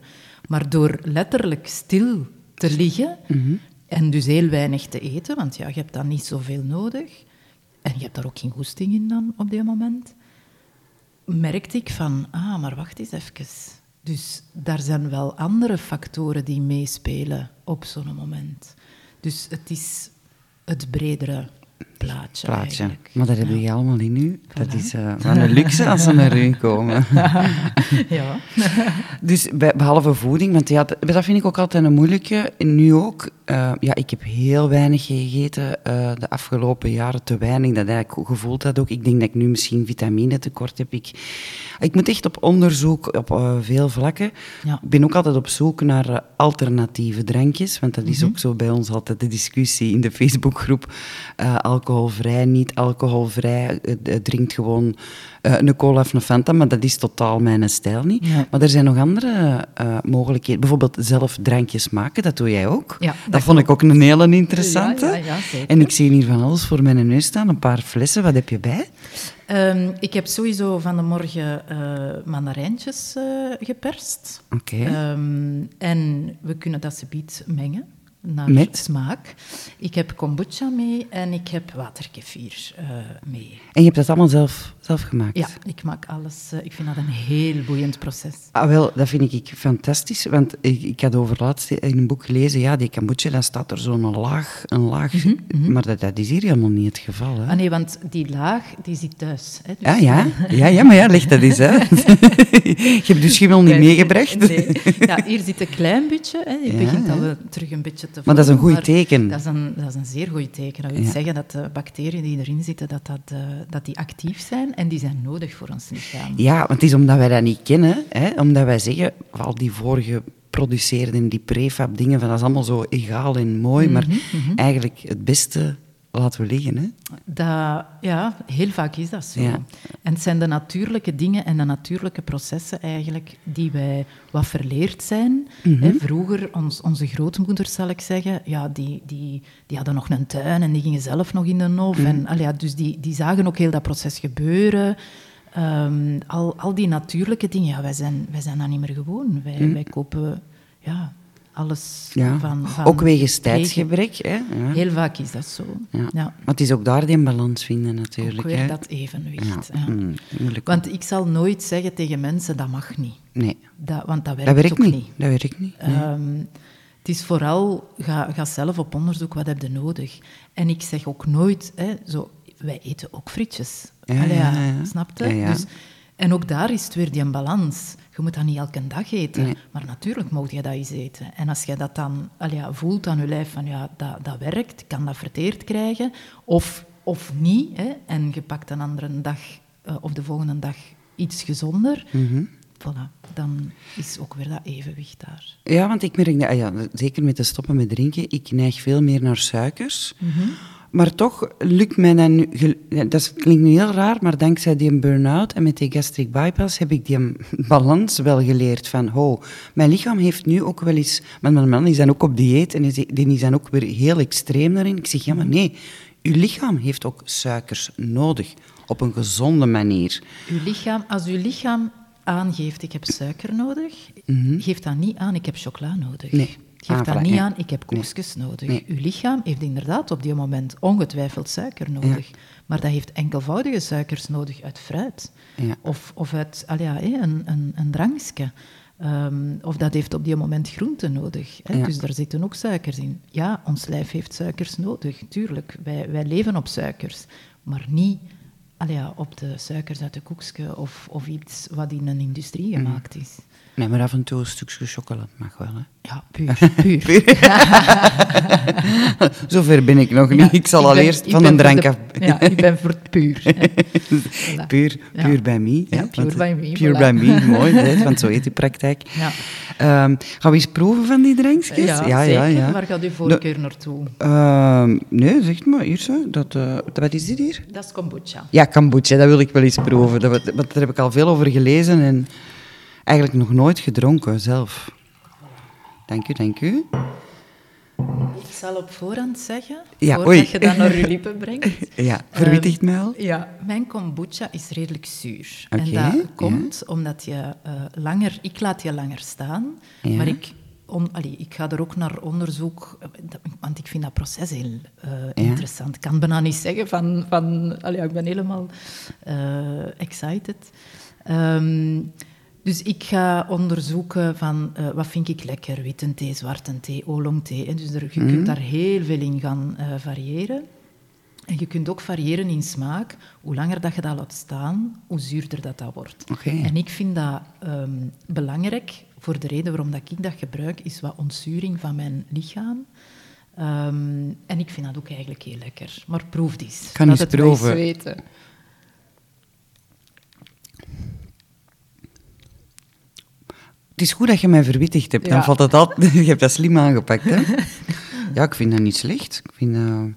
Maar door letterlijk stil te liggen mhm. en dus heel weinig te eten, want ja, je hebt dan niet zoveel nodig. En je hebt daar ook geen goesting in dan op dit moment merkte ik van, ah, maar wacht eens even. Dus daar zijn wel andere factoren die meespelen op zo'n moment. Dus het is het bredere plaatje. Maar dat hebben jullie allemaal in u. Dat is uh, van een luxe als ze naar u komen. ja. dus behalve voeding, want ja, dat vind ik ook altijd een moeilijke. Nu ook, uh, ja, ik heb heel weinig gegeten uh, de afgelopen jaren, te weinig. Dat ik gevoeld had ook. Ik denk dat ik nu misschien vitamine tekort heb. Ik, ik moet echt op onderzoek op veel vlakken. Ja. Ik ben ook altijd op zoek naar alternatieve drankjes, want dat is mm -hmm. ook zo bij ons altijd de discussie in de Facebookgroep. Alcoholvrij, niet alcoholvrij, drinkt gewoon een cola of een Fanta, maar dat is totaal mijn stijl niet. Ja. Maar er zijn nog andere mogelijkheden. Bijvoorbeeld zelf drankjes maken, dat doe jij ook. Ja, dat, vond ik ook een hele interessante. Ja, en ik zie hier van alles voor mijn neus staan, een paar flessen. Wat heb je bij? Um, ik heb sowieso van de morgen uh, mandarijntjes uh, geperst. Oké. Okay. Um, en we kunnen dat ze biedt mengen naar Met? smaak. Ik heb kombucha mee en ik heb waterkefir uh, mee. En je hebt dat allemaal zelf, zelf gemaakt? Ja, ik maak alles. Uh, ik vind dat een heel boeiend proces. Ah, wel, dat vind ik fantastisch. Want ik, ik had over laatst in een boek gelezen, ja, die kombucha, dan staat er zo'n laag, een laag. Mm -hmm. Maar dat, dat, is hier helemaal niet het geval. Hè? Ah nee, want die laag, die zit thuis. Hè, dus... ah ja? ja, ja, maar ja, leg dat eens uit. je hebt dus schimmel niet meegebracht? Nee. Ja, hier zit een klein beetje. Hè. Je ja, begint al terug een beetje maar dat is een goed teken. Dat is een, dat is een zeer goed teken. Dat wil zeggen dat de bacteriën die erin zitten, dat, dat, uh, dat die actief zijn en die zijn nodig voor ons lichaam. Ja, want het is omdat wij dat niet kennen, hè, omdat wij zeggen, al die vorige geproduceerde, die prefab dingen, van dat is allemaal zo egaal en mooi, maar Mhm, eigenlijk het beste laten we liggen. Hè? Dat, ja, heel vaak is dat zo. Ja. En het zijn de natuurlijke dingen en de natuurlijke processen eigenlijk die wij wat verleerd zijn. Mhm. Vroeger, ons, onze grootmoeders zal ik zeggen, ja, die, die, die hadden nog een tuin en die gingen zelf nog in de hof. Mhm. En, ja, dus die, die zagen ook heel dat proces gebeuren. Ehm, al, al die natuurlijke dingen, ja, wij, zijn, wij zijn dat niet meer gewoon. Wij, wij kopen ja, alles. Ja. van, van... Ook wegens tijdsgebrek. Hè? Ja. Heel vaak is dat zo. Ja. Maar het is ook daar die balans vinden natuurlijk. Ook weer hè? dat evenwicht. Mm. Want ik zal nooit zeggen tegen mensen, dat mag niet. Nee, Dat, want dat werkt, dat werkt ook niet. niet. Dat werkt niet. nee. Ehm, het is vooral, ga, ga zelf op onderzoek, wat heb je nodig? En ik zeg ook nooit, hè, zo, wij eten ook frietjes. Ja, Allee, ja, ja. Snap je? Dus, en ook daar is het weer die balans. Je moet dat niet elke dag eten, Nee. maar natuurlijk mag je dat eens eten. En als je dat dan ja, voelt aan je lijf, van ja, dat, dat werkt, kan dat verteerd krijgen, of, of niet, hè, en je pakt een andere dag eh, of de volgende dag iets gezonder, Mhm. voilà, dan is ook weer dat evenwicht daar. Ja, want ik merk dat, ah ja, zeker met te stoppen met drinken, ik neig veel meer naar suikers. Maar toch lukt mij dat nu... gel- ja, Dat klinkt nu heel raar, maar dankzij die burn-out en met die gastric bypass heb ik die balans wel geleerd van, ho, mijn lichaam heeft nu ook wel eens... Want mijn man is dan ook op dieet en die dan ook weer heel extreem daarin. Ik zeg, ja, maar nee, uw lichaam heeft ook suikers nodig, op een gezonde manier. Uw lichaam, als uw lichaam aangeeft, ik heb suiker nodig, geeft dat niet aan, ik heb chocola nodig. Nee. Geeft Ah, dat voilà, niet nee. aan, ik heb koekjes nodig. Nee. Uw lichaam heeft inderdaad op die moment ongetwijfeld suiker nodig. Maar dat heeft enkelvoudige suikers nodig uit fruit. Ja. Of, of uit ja, een, een, een drankje. Ehm, of dat heeft op die moment groente nodig. Hè? Ja. Dus daar zitten ook suikers in. Ja, ons lijf heeft suikers nodig, tuurlijk. Wij, wij leven op suikers. Maar niet ja, op de suikers uit de koekje of, of iets wat in een industrie Mhm. gemaakt is. Nee, maar af en toe een stukje chocolade mag wel, hè. Ja, puur. puur. Zover ben ik nog niet. Ja, ik zal al eerst van een drank de- af. Ja, ik ben voor het puur. Voilà. Puur, Ja. puur bij me. Ja, me, Pure voilà. by me, mooi, hè, want zo heet die praktijk. Ja. Ehm, gaan we eens proeven van die drankjes? Ja, zeker. Waar gaat uw voorkeur naartoe? Ehm, nee, zeg maar, hier zo. Dat, eh, wat is dit hier? Dat is kombucha. Ja, kombucha, dat wil ik wel eens proeven. Dat, want daar heb ik al veel over gelezen en eigenlijk nog nooit gedronken zelf. Dank u, dank u. Ik zal op voorhand zeggen, Ja, voordat oei. je dat naar je lippen brengt. Ja, verwittigt mij al. Ja, mijn kombucha is redelijk zuur. En dat komt omdat je eh, langer... Ik laat je langer staan, Ja. maar ik... On, allee, ik ga er ook naar onderzoek, eh, want ik vind dat proces heel eh, interessant. Ik kan bijna niet zeggen van... van allee, ik ben helemaal excited. Ehm, dus ik ga onderzoeken van eh, wat vind ik lekker, witte thee, zwarte thee, oolong thee. En dus er, je kunt daar heel veel in gaan eh, variëren. En je kunt ook variëren in smaak. Hoe langer dat je dat laat staan, hoe zuurder dat, dat wordt. En ik vind dat ehm, belangrijk, voor de reden waarom dat ik dat gebruik, is wat ontzuring van mijn lichaam. Ehm, en ik vind dat ook eigenlijk heel lekker. Maar proef die eens. Kan mij eens proeven. weten. Het is goed dat je mij verwittigd hebt. Dan valt altijd... Je hebt dat slim aangepakt, hè? Ja, ik vind dat niet slecht. Ik vind dat...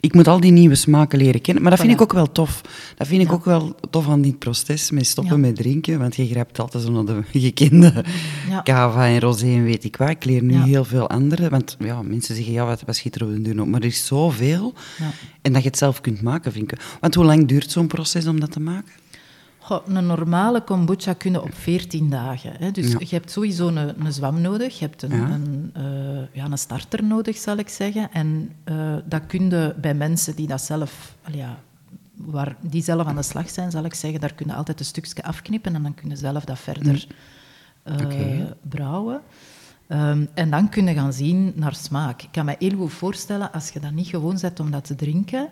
Ik moet al die nieuwe smaken leren kennen. Maar dat vind ik ook wel tof. Dat vind ik Ja. ook wel tof aan dit proces met stoppen Ja. met drinken. Want je grijpt altijd zo naar de gekende Ja. cava en rosé en weet ik wat. Ik leer nu heel veel andere. Want ja, mensen zeggen, ja, wat, wat schiet er op de deur op? Maar er is zoveel. Ja. En dat je het zelf kunt maken, vind ik. Want hoe lang duurt zo'n proces om dat te maken? Goh, een normale kombucha kunnen op 14 dagen. Hè. Dus Ja. je hebt sowieso een, een zwam nodig, je hebt een, Ja. een, eh, ja, een starter nodig, zal ik zeggen. En eh, dat kun je bij mensen die dat zelf, ja, waar, die zelf aan de slag zijn, zal ik zeggen, daar kun je altijd een stukje afknippen en dan kun je zelf dat verder eh, Oké. brouwen. Ehm, en dan kun je gaan zien naar smaak. Ik kan me heel goed voorstellen, als je dat niet gewoon zet om dat te drinken,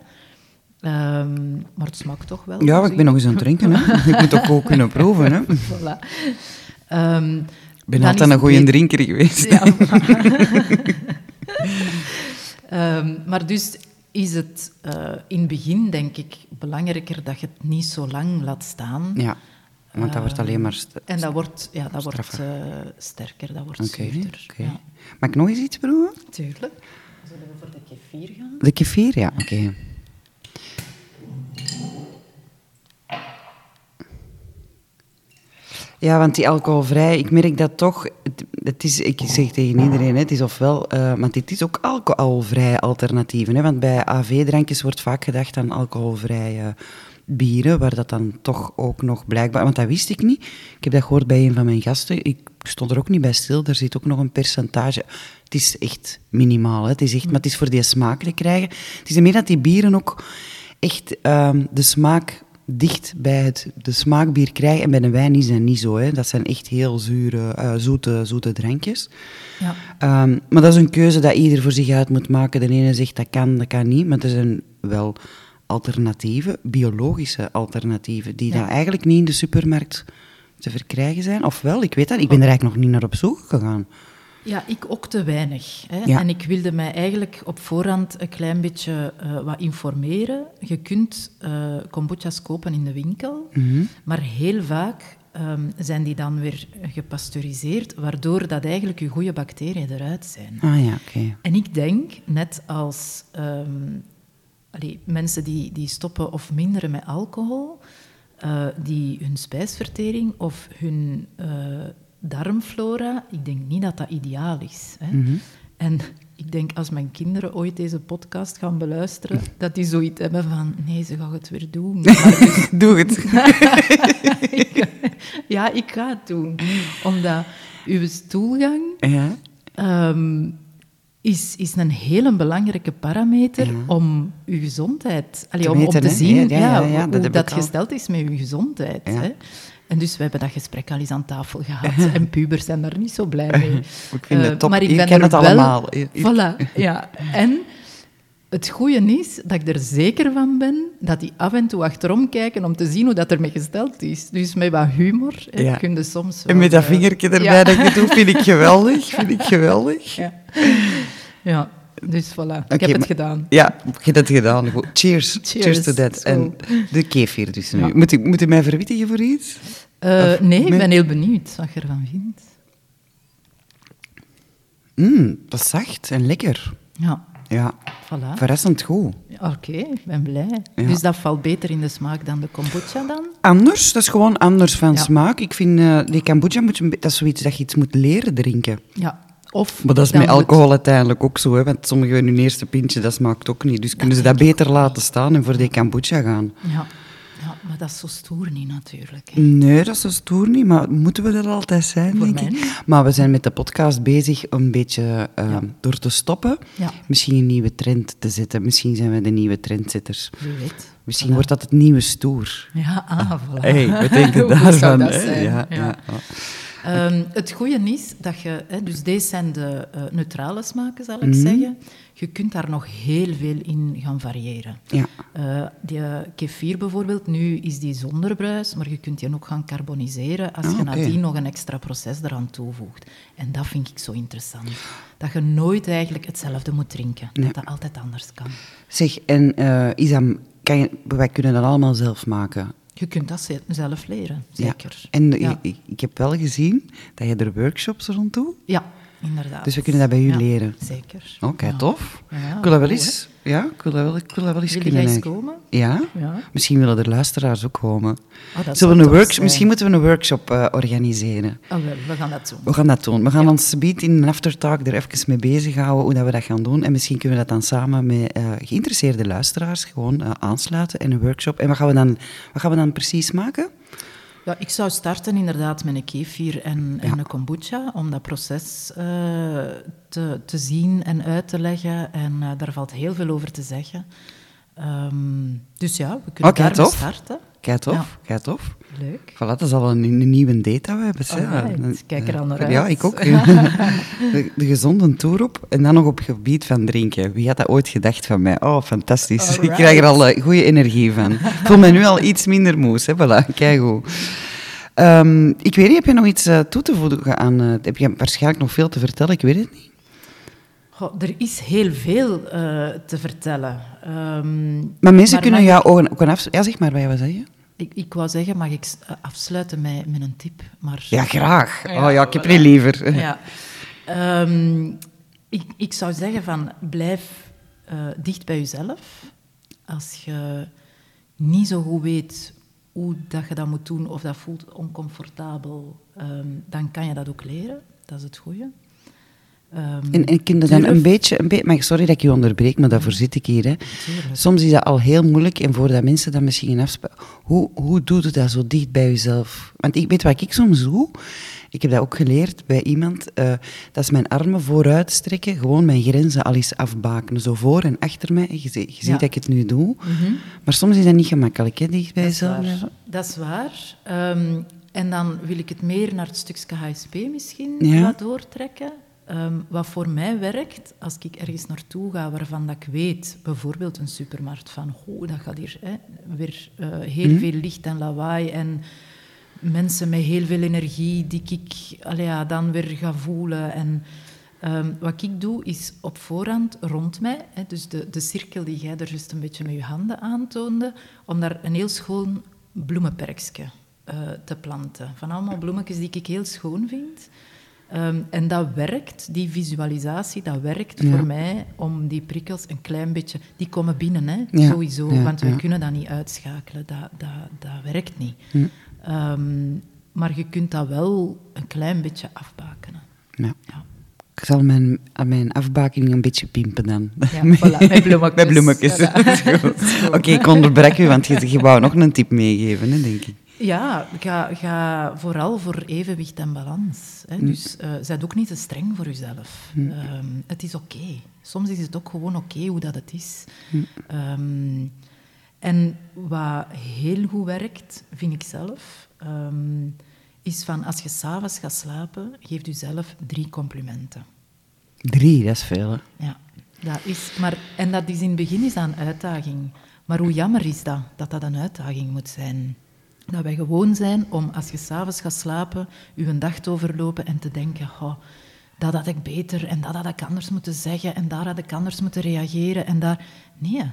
ehm, maar het smaakt toch wel. Ja, dus ik ben nog eens aan het drinken. Hè. Ik moet ook ook kunnen proeven. Hè. Ik Voilà. Ehm, ben dan altijd een goede beter- drinker geweest. Ja. Ehm, maar dus is het eh, in het begin, denk ik, belangrijker dat je het niet zo lang laat staan. Ja. Want dat wordt alleen maar... st- En dat wordt, ja, dat wordt eh, sterker, dat wordt Oké, zuurder. Ja, Mag ik nog eens iets proeven? tuurlijk. Zullen we voor de kefir gaan? De kefir, ja, oké. Ja, want die alcoholvrij, ik merk dat toch, het, is, ik zeg tegen iedereen, het is ofwel, eh want dit is ook alcoholvrije alternatieven. Hè, want bij AV-drankjes wordt vaak gedacht aan alcoholvrije bieren, waar dat dan toch ook nog blijkbaar, want dat wist ik niet. Ik heb dat gehoord bij een van mijn gasten, ik stond er ook niet bij stil, er zit ook nog een percentage. Het is echt minimaal, hè. Het is echt, maar het is voor die smaak te krijgen. Het is meer dat die bieren ook echt ehm, de smaak dicht bij het de smaakbier krijgen. En bij de wijn is dat niet zo. Hè. Dat zijn echt heel zure, eh, zoete, zoete drankjes. Ja. Ehm, maar dat is een keuze dat ieder voor zich uit moet maken. De ene zegt dat kan, dat kan niet. Maar er zijn wel alternatieven, biologische alternatieven, die Ja. dan eigenlijk niet in de supermarkt te verkrijgen zijn. Of wel, ik weet dat. Ik ben er eigenlijk nog niet naar op zoek gegaan. Ja, ik ook te weinig. Hè. Ja. En ik wilde mij eigenlijk op voorhand een klein beetje eh, wat informeren. Je kunt eh kombucha's kopen in de winkel, Mhm. maar heel vaak ehm, zijn die dan weer gepasteuriseerd, waardoor dat eigenlijk je goede bacteriën eruit zijn. Ah ja, oké. En ik denk, net als ehm, allee, mensen die, die stoppen of minderen met alcohol, eh, die hun spijsvertering of hun darmflora, ik denk niet dat dat ideaal is. Hè? Mhm. En ik denk, als mijn kinderen ooit deze podcast gaan beluisteren, dat die zoiets hebben van, nee, ze gaan het weer doen. Dus- Doe het. ja, ik ga het doen. Omdat uw stoelgang ja. ehm, is, is een hele belangrijke parameter Ja. om uw gezondheid... Allee, Te om, om te hè? zien Ja, ja, hoe dat gesteld is met uw gezondheid. Hè? En dus we hebben dat gesprek al eens aan tafel gehad. en pubers zijn daar niet zo blij mee. Ik vind het Eh, top. Maar ik ben er het wel- allemaal. Voilà, ja. En het goede is dat ik er zeker van ben dat die af en toe achterom kijken om te zien hoe dat ermee gesteld is. Dus met wat humor Ja. kun je soms En met dat eh, vingertje erbij ja. dat je doet, vind ik geweldig. Vind ik geweldig. Ja. ja, dus voilà. ik heb het maar- gedaan. Ja, je hebt het gedaan. Cheers. Cheers, Cheers. to that. Zo. En de kefir dus nu. Moet, ik, moet je mij verwittigen voor iets? Eh, Of nee, ik ben heel benieuwd wat je ervan vindt. Mmm, dat is zacht en lekker. Ja, Ja, voilà. verrassend goed. Oké, ik ben blij. Ja. Dus dat valt beter in de smaak dan de kombucha dan? Anders, dat is gewoon anders van Ja. smaak. Ik vind, eh, die kombucha, moet je, dat is zoiets dat je iets moet leren drinken. Ja. Of Maar dat is met moet- alcohol uiteindelijk ook zo, hè, want sommigen hun eerste pintje, dat smaakt ook niet. Dus kunnen ze dat beter laten staan en voor die kombucha gaan. Ja. Maar dat is zo stoer niet natuurlijk. hè. Nee, dat is zo stoer niet, maar moeten we dat altijd zijn, Voor denk mij ik? niet. Maar we zijn met de podcast bezig om een beetje eh, Ja. door te stoppen. Ja. Misschien een nieuwe trend te zetten. Misschien zijn we de nieuwe trendsetters. Wie weet. Misschien Voilà. wordt dat het nieuwe stoer. Ja, ah, voilà. Hey, wat denk je Hoe goed zou daarvan? dat hè? zijn? Ja, Ja. ja. Ehm, het goede is dat je, hè, dus deze zijn de eh, neutrale smaken, zal ik Mhm. zeggen. Je kunt daar nog heel veel in gaan variëren. Ja. Eh, die kefir bijvoorbeeld, nu is die zonder bruis, maar je kunt die ook gaan carboniseren als Ah, je nadien nog een extra proces eraan toevoegt. En dat vind ik zo interessant. Dat je nooit eigenlijk hetzelfde moet drinken. Nee. Dat dat altijd anders kan. Zeg, en eh, Isam, kan je, wij kunnen dat allemaal zelf maken. Je kunt dat ze- zelf leren, zeker. Ja. En ja. Ik, ik heb wel gezien dat je er workshops rond doet. Ja, inderdaad. Dus we kunnen dat bij u Ja, leren. Zeker. Oké, Ja. tof. Ja, ik wil dat wel eens, ja, ik wil dat wel, ik wil dat wel eens Wil kunnen. eens komen? Ja? Misschien willen er luisteraars ook komen. Oh, Zullen zou we een workshop, misschien moeten we een workshop eh, organiseren. Oh, wel, we gaan dat doen. We gaan dat doen. We gaan ons beat in een aftertalk er even mee bezighouden hoe dat we dat gaan doen. En misschien kunnen we dat dan samen met eh, geïnteresseerde luisteraars gewoon eh, aansluiten in een workshop. En wat gaan we dan, wat gaan we dan precies maken? Ja, ik zou starten inderdaad met een kefir en, en een kombucha, om dat proces eh, te, te zien en uit te leggen. En eh, daar valt heel veel over te zeggen. Ehm, dus ja, we kunnen Oké, daarmee starten. Kijk tof, Ja. kijk tof. Leuk. Voilà, dat is al een, een nieuwe date dat we hebben. zeg. Dan- kijk er al naar Ja, uit. ik ook. de, de gezonde tour op en dan nog op gebied van drinken. Wie had dat ooit gedacht van mij? Oh, fantastisch. Ik krijg er al eh, goede energie van. Ik voel me nu al iets minder moes. Hè? Voilà, kijk hoe. Ehm, ik weet niet, heb je nog iets eh, toe te voegen aan... eh, heb je waarschijnlijk nog veel te vertellen? Ik weet het niet. Goh, er is heel veel te vertellen. Ehm, Maar mensen Maar kunnen jou ook, ook af... Ja, zeg maar, wat je wil zeggen. Ik, ik wou zeggen, mag ik afsluiten met, met een tip? Maar... Ja, graag. oh ja, ik heb er liever. Ja. Ehm, ik, ik zou zeggen van, blijf uh, dicht bij jezelf. Als je niet zo goed weet hoe dat je dat moet doen of dat voelt oncomfortabel, um, dan kan je dat ook leren. Dat is het goede. Um, en, en kun je dan een beetje, een beetje... Maar sorry dat ik je onderbreek, maar daarvoor zit ik hier. Hè. Soms is dat al heel moeilijk en voordat mensen dat misschien afspreken... Hoe, hoe doe je dat zo dicht bij jezelf? Want ik weet wat ik soms doe. Ik heb dat ook geleerd bij iemand. Uh, dat is mijn armen vooruit strekken, gewoon mijn grenzen al eens afbakenen. Zo voor en achter mij. Je, je ziet dat ik het nu doe. Mhm. Maar soms is dat niet gemakkelijk, hè, dicht bij jezelf. Dat is waar. Um, en dan wil ik het meer naar het stukje HSP misschien ja. doortrekken. Um, wat voor mij werkt, als ik ergens naartoe ga waarvan dat ik weet, bijvoorbeeld een supermarkt, van oh, dat gaat hier hè, weer uh, heel mm. veel licht en lawaai en mensen met heel veel energie die ik allee, ja, dan weer ga voelen. En um, wat ik doe, is op voorhand rond mij, hè, dus de, de cirkel die jij er juist een beetje met je handen aantoonde, om daar een heel schoon bloemenperkje uh, te planten. Van allemaal bloemetjes die ik heel schoon vind. Um, en dat werkt, die visualisatie, dat werkt voor mij om die prikkels een klein beetje... Die komen binnen, hè, sowieso, want we kunnen dat niet uitschakelen. Dat, dat, dat werkt niet. Um, maar je kunt dat wel een klein beetje afbakenen. Ja. Ik zal mijn, mijn afbakening een beetje pimpen dan. Ja, voilà, met bloemetjes. met bloemetjes. Oké, ik onderbrek u, want je, je wou nog een tip meegeven, hè, denk ik. Ja, ga, ga vooral voor evenwicht en balans. Hè. Mm. Dus uh, zijt ook niet te streng voor jezelf. Mm. Ehm, het is oké. Soms is het ook gewoon oké hoe dat het is. Mm. Ehm, en wat heel goed werkt, vind ik zelf, ehm, is van als je s'avonds gaat slapen, geef jezelf drie complimenten. Drie, dat is veel. Hè? Ja, dat is, maar, en dat is in het begin is dat een uitdaging. Maar hoe jammer is dat, dat dat een uitdaging moet zijn? Dat wij gewoon zijn om, als je s'avonds gaat slapen, je dag te overlopen en te denken, oh, dat had ik beter en dat had ik anders moeten zeggen en daar had ik anders moeten reageren en daar... Nee,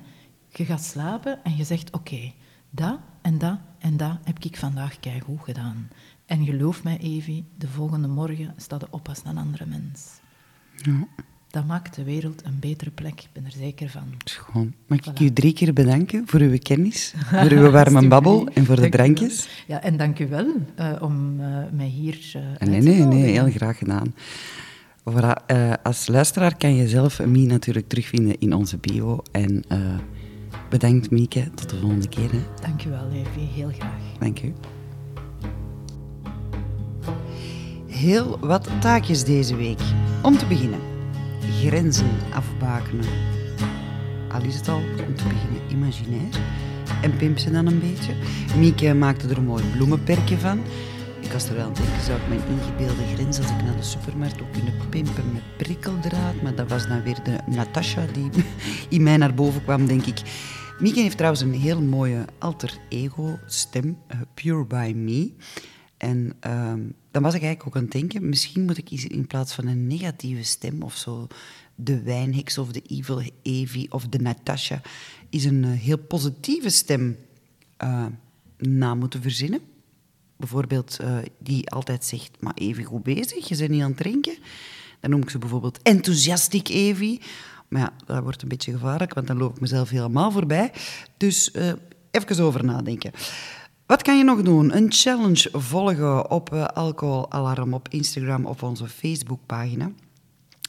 je gaat slapen en je zegt, oké, dat en dat en dat heb ik vandaag goed gedaan. En geloof mij, Evie, de volgende morgen staat de op als een andere mens. Ja. Dat maakt de wereld een betere plek, ik ben er zeker van. Schoon. Mag ik u drie keer bedanken voor uw kennis, voor uw warme babbel en voor de drankjes? Ja, en dank u wel uh, om uh, mij hier uh, Nee, nee, nee, heel graag gedaan. Voilà, als luisteraar kan je zelf Mie natuurlijk terugvinden in onze bio. En bedankt Mieke, tot de volgende keer. Hè. Dank u wel, Evie, heel graag. Dank u. Heel wat taakjes deze week. Om te beginnen grenzen afbakenen. Al is het al, om te beginnen, imaginair. En pimp ze dan een beetje. Mieke maakte er een mooi bloemenperkje van. Ik was er wel aan denken, zou ik mijn ingebeelde grens als ik naar de supermarkt ook kunnen pimpen met prikkeldraad? Maar dat was dan weer de Natasha die in mij naar boven kwam, denk ik. Mieke heeft trouwens een heel mooie alter ego stem, uh, Pure by Me. En ehm, dan was ik eigenlijk ook aan het denken, misschien moet ik in plaats van een negatieve stem of zo, de wijnheks of de evil Evie of de Natasha, is een eh, heel positieve stem uh, na moeten verzinnen. Bijvoorbeeld uh, die altijd zegt, maar Evie, goed bezig, je bent niet aan het drinken. Dan noem ik ze bijvoorbeeld enthousiastic Evie. Maar ja, dat wordt een beetje gevaarlijk, want dan loop ik mezelf helemaal voorbij. Dus even over nadenken. Wat kan je nog doen? Een challenge volgen op uh, Alcohol Alarm op Instagram op onze Facebookpagina.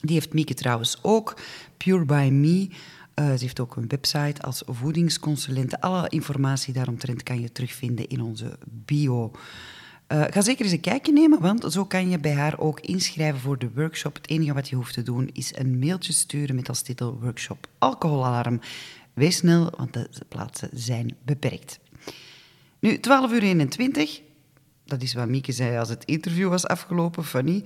Die heeft Mieke trouwens ook. Pure by Me. Uh, ze heeft ook een website als voedingsconsulent. Alle informatie daaromtrent kan je terugvinden in onze bio. Uh, ga zeker eens een kijkje nemen, want zo kan je bij haar ook inschrijven voor de workshop. Het enige wat je hoeft te doen is een mailtje sturen met als titel Workshop Alcoholalarm. Wees snel, want de plaatsen zijn beperkt. Nu, 12 uur 21, dat is wat Mieke zei als het interview was afgelopen, funny.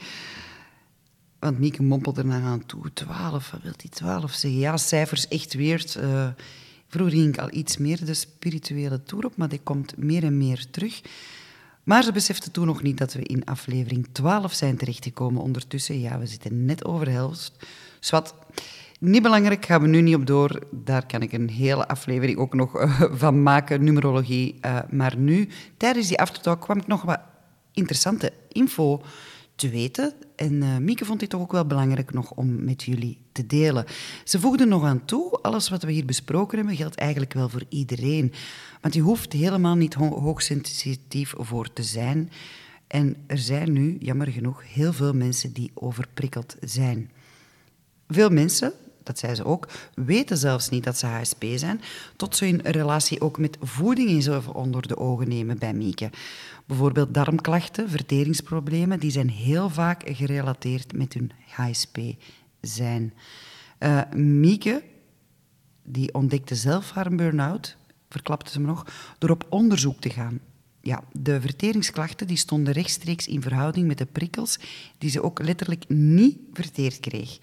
Want Mieke mompelde naar aan toe, 12, wat wil die 12 zeggen? Ja, cijfers echt weird. Uh, vroeger ging ik al iets meer de spirituele toer op, maar die komt meer en meer terug. Maar ze besefte toen nog niet dat we in aflevering 12 zijn terechtgekomen ondertussen. Ja, we zitten net over de helft. Niet belangrijk, gaan we nu niet op door. Daar kan ik een hele aflevering ook nog eh, van maken, numerologie. Uh, maar nu, tijdens die aftertalk, kwam ik nog wat interessante info te weten. En uh, Mieke vond dit toch ook wel belangrijk nog om met jullie te delen. Ze voegde nog aan toe, alles wat we hier besproken hebben, geldt eigenlijk wel voor iedereen. Want je hoeft helemaal niet ho hoogsensitief voor te zijn. En er zijn nu, jammer genoeg, heel veel mensen die overprikkeld zijn. Veel mensen, dat zei ze ook, weten zelfs niet dat ze HSP zijn, tot ze hun relatie ook met voeding eens even onder de ogen nemen bij Mieke. Bijvoorbeeld darmklachten, verteringsproblemen, die zijn heel vaak gerelateerd met hun HSP zijn. Uh, Mieke, die ontdekte zelf haar burn-out, verklapte ze nog, door op onderzoek te gaan. Ja, de verteringsklachten die stonden rechtstreeks in verhouding met de prikkels die ze ook letterlijk niet verteerd kreeg.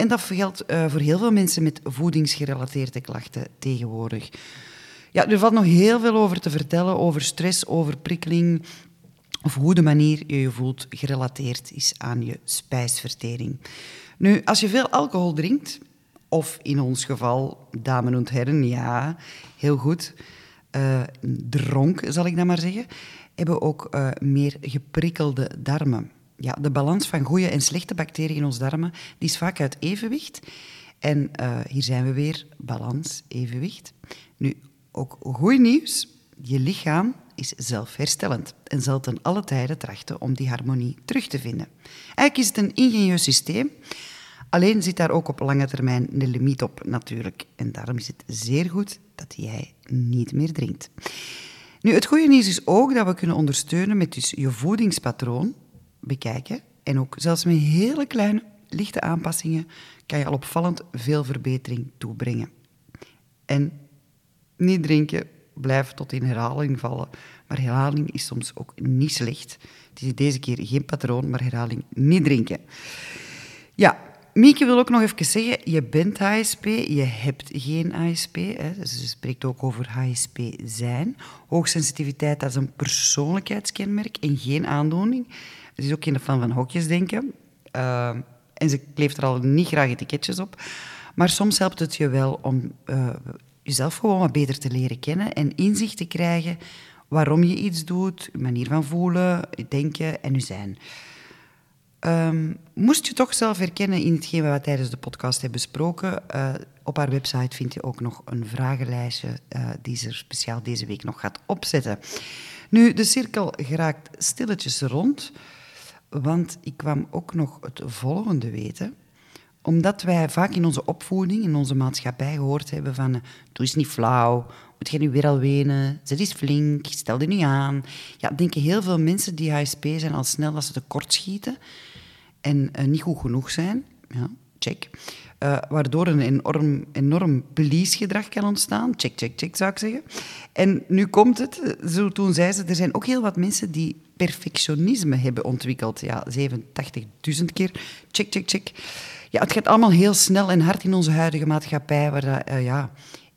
En dat geldt uh, voor heel veel mensen met voedingsgerelateerde klachten tegenwoordig. Ja, er valt nog heel veel over te vertellen, over stress, over prikkeling, of hoe de manier je je voelt gerelateerd is aan je spijsvertering. Nu, als je veel alcohol drinkt, of in ons geval, dames en heren, ja, heel goed, uh, dronk, zal ik dat maar zeggen, hebben ook uh, meer geprikkelde darmen ja, de balans van goede en slechte bacteriën in ons darmen die is vaak uit evenwicht. En uh, hier zijn we weer, balans, evenwicht. Nu, ook goed nieuws, je lichaam is zelfherstellend en zal ten alle tijden trachten om die harmonie terug te vinden. Eigenlijk is het een ingenieus systeem, alleen zit daar ook op lange termijn een limiet op natuurlijk. En daarom is het zeer goed dat jij niet meer drinkt. Nu, het goede nieuws is ook dat we kunnen ondersteunen met dus je voedingspatroon, bekijken. En ook zelfs met hele kleine, lichte aanpassingen kan je al opvallend veel verbetering toebrengen. En niet drinken, blijf tot in herhaling vallen. Maar herhaling is soms ook niet slecht. Het is deze keer geen patroon, maar herhaling niet drinken. Ja, Mieke wil ook nog even zeggen, je bent HSP, je hebt geen HSP. Hè. Ze spreekt ook over HSP zijn. Hoogsensitiviteit, dat is een persoonlijkheidskenmerk en geen aandoening. Ze is ook geen fan van hokjes denken. Uh, en ze kleeft er al niet graag etiketjes op. Maar soms helpt het je wel om uh, jezelf gewoon wat beter te leren kennen en inzicht te krijgen waarom je iets doet, je manier van voelen, denken en je zijn. Um, moest je toch zelf herkennen in hetgeen wat we tijdens de podcast hebben besproken, uh, op haar website vind je ook nog een vragenlijstje die ze speciaal deze week nog gaat opzetten. Nu, de cirkel geraakt stilletjes rond. Want ik kwam ook nog het volgende weten. Omdat wij vaak in onze opvoeding, in onze maatschappij gehoord hebben van... Doe eens niet flauw, moet je nu weer al wenen, zet eens flink, stel je niet aan. Ja, denken heel veel mensen die HSP zijn al snel dat ze tekort schieten en uh, niet goed genoeg zijn. Ja, check. Uh, waardoor een enorm, enorm please-gedrag kan ontstaan. Check, check, check, zou ik zeggen. En nu komt het, zo toen zei ze, er zijn ook heel wat mensen die perfectionisme hebben ontwikkeld. Ja, 87.000 keer. Check, check, check. Ja, het gaat allemaal heel snel en hard in onze huidige maatschappij, waar uh, ja,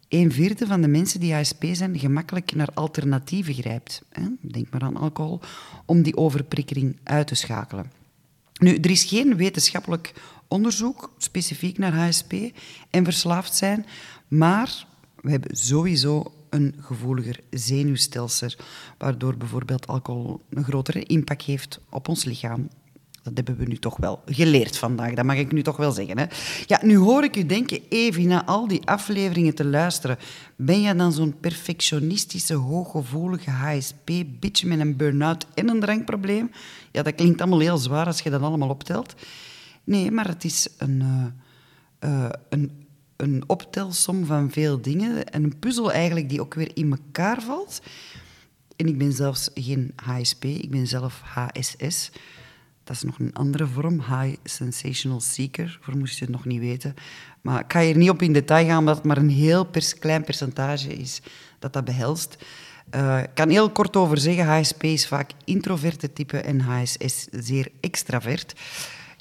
een vierde van de mensen die ASP zijn gemakkelijk naar alternatieven grijpt. Hè? Denk maar aan alcohol, om die overprikkeling uit te schakelen. Nu, er is geen wetenschappelijk onderzoek specifiek naar HSP en verslaafd zijn, maar we hebben sowieso een gevoeliger zenuwstelsel, waardoor bijvoorbeeld alcohol een grotere impact heeft op ons lichaam. Dat hebben we nu toch wel geleerd vandaag, dat mag ik nu toch wel zeggen. Hè? Ja, nu hoor ik u denken, even na al die afleveringen te luisteren, ben je dan zo'n perfectionistische, hooggevoelige HSP-bitch met een burn-out en een drankprobleem? Ja, dat klinkt allemaal heel zwaar als je dat allemaal optelt. Nee, maar het is een, uh, een een optelsom van veel dingen. En een puzzel eigenlijk die ook weer in elkaar valt. En ik ben zelfs geen HSP, ik ben zelf HSS. Dat is nog een andere vorm, High Sensational Seeker, voor moest je het nog niet weten. Maar ik ga hier niet op in detail gaan, omdat het maar een heel pers klein percentage is dat dat behelst. Uh, ik kan heel kort over zeggen, HSP is vaak introverte type en HSS zeer extravert.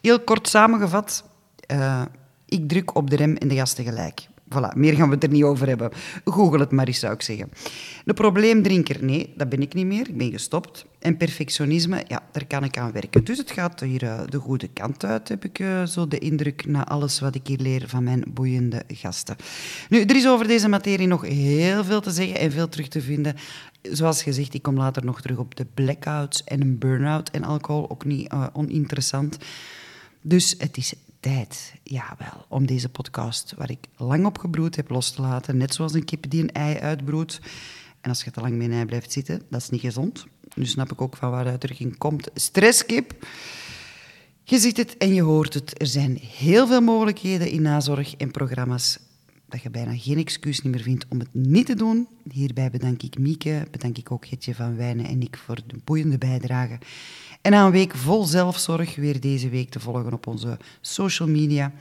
Heel kort samengevat, uh, ik druk op de rem en de gas tegelijk. Voilà, meer gaan we het er niet over hebben. Google het maar eens, zou ik zeggen. De probleemdrinker, nee, dat ben ik niet meer. Ik ben gestopt. En perfectionisme, ja, daar kan ik aan werken. Dus het gaat hier uh, de goede kant uit, heb ik uh, zo de indruk, na alles wat ik hier leer van mijn boeiende gasten. Nu, er is over deze materie nog heel veel te zeggen en veel terug te vinden. Zoals gezegd, ik kom later nog terug op de blackouts en een burn-out en alcohol, ook niet uh, oninteressant. Dus het is tijd, jawel, om deze podcast, waar ik lang op gebroed heb, los te laten. Net zoals een kip die een ei uitbroedt. En als je te lang bij een ei blijft zitten, dat is niet gezond. Nu snap ik ook van waaruit er ging komt. Stresskip. Je ziet het en je hoort het. Er zijn heel veel mogelijkheden in nazorg en programma's dat je bijna geen excuus meer vindt om het niet te doen. Hierbij bedank ik Mieke, bedank ik ook Getje van Wijnen en ik voor de boeiende bijdrage. En na een week vol zelfzorg, weer deze week te volgen op onze social media,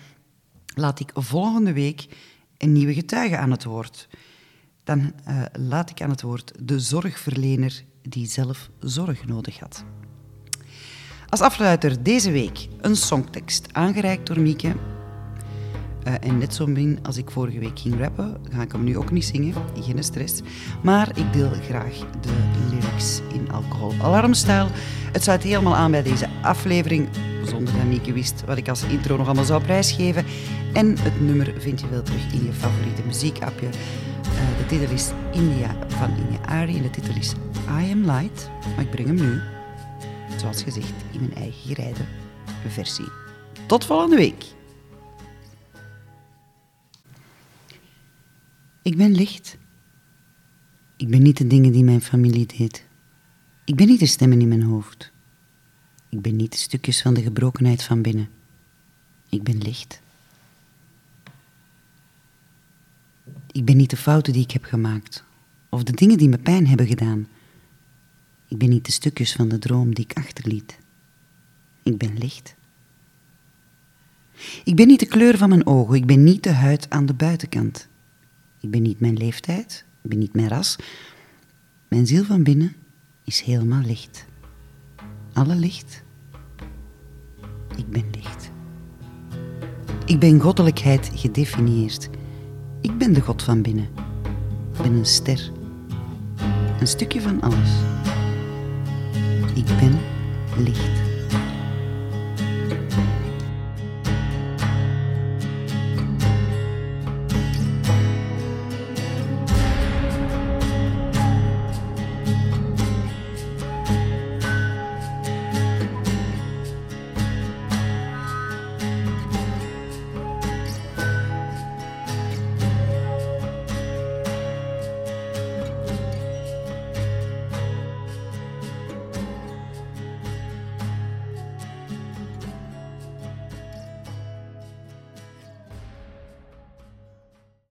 laat ik volgende week een nieuwe getuige aan het woord. Dan uh, laat ik aan het woord de zorgverlener die zelf zorg nodig had. Als afsluiter deze week een songtekst aangereikt door Mieke uh, en net zo min als ik vorige week ging rappen, ga ik hem nu ook niet zingen, geen stress. Maar ik deel graag de lyrics in alcohol alarmstijl. Het sluit helemaal aan bij deze aflevering, zonder dat Mieke wist wat ik als intro nog allemaal zou prijsgeven. En het nummer vind je wel terug in je favoriete muziekapje. Uh, de titel is India van Inge Ari en de titel is I Am Light. Maar ik breng hem nu, zoals gezegd, in mijn eigen gerijde versie. Tot volgende week! Ik ben licht. Ik ben niet de dingen die mijn familie deed. Ik ben niet de stemmen in mijn hoofd. Ik ben niet de stukjes van de gebrokenheid van binnen. Ik ben licht. Ik ben niet de fouten die ik heb gemaakt of de dingen die me pijn hebben gedaan. Ik ben niet de stukjes van de droom die ik achterliet. Ik ben licht. Ik ben niet de kleur van mijn ogen, ik ben niet de huid aan de buitenkant. Ik ben niet mijn leeftijd, ik ben niet mijn ras. Mijn ziel van binnen is helemaal licht. Alle licht. Ik ben licht. Ik ben goddelijkheid gedefinieerd. Ik ben de God van binnen. Ik ben een ster. Een stukje van alles. Ik ben licht.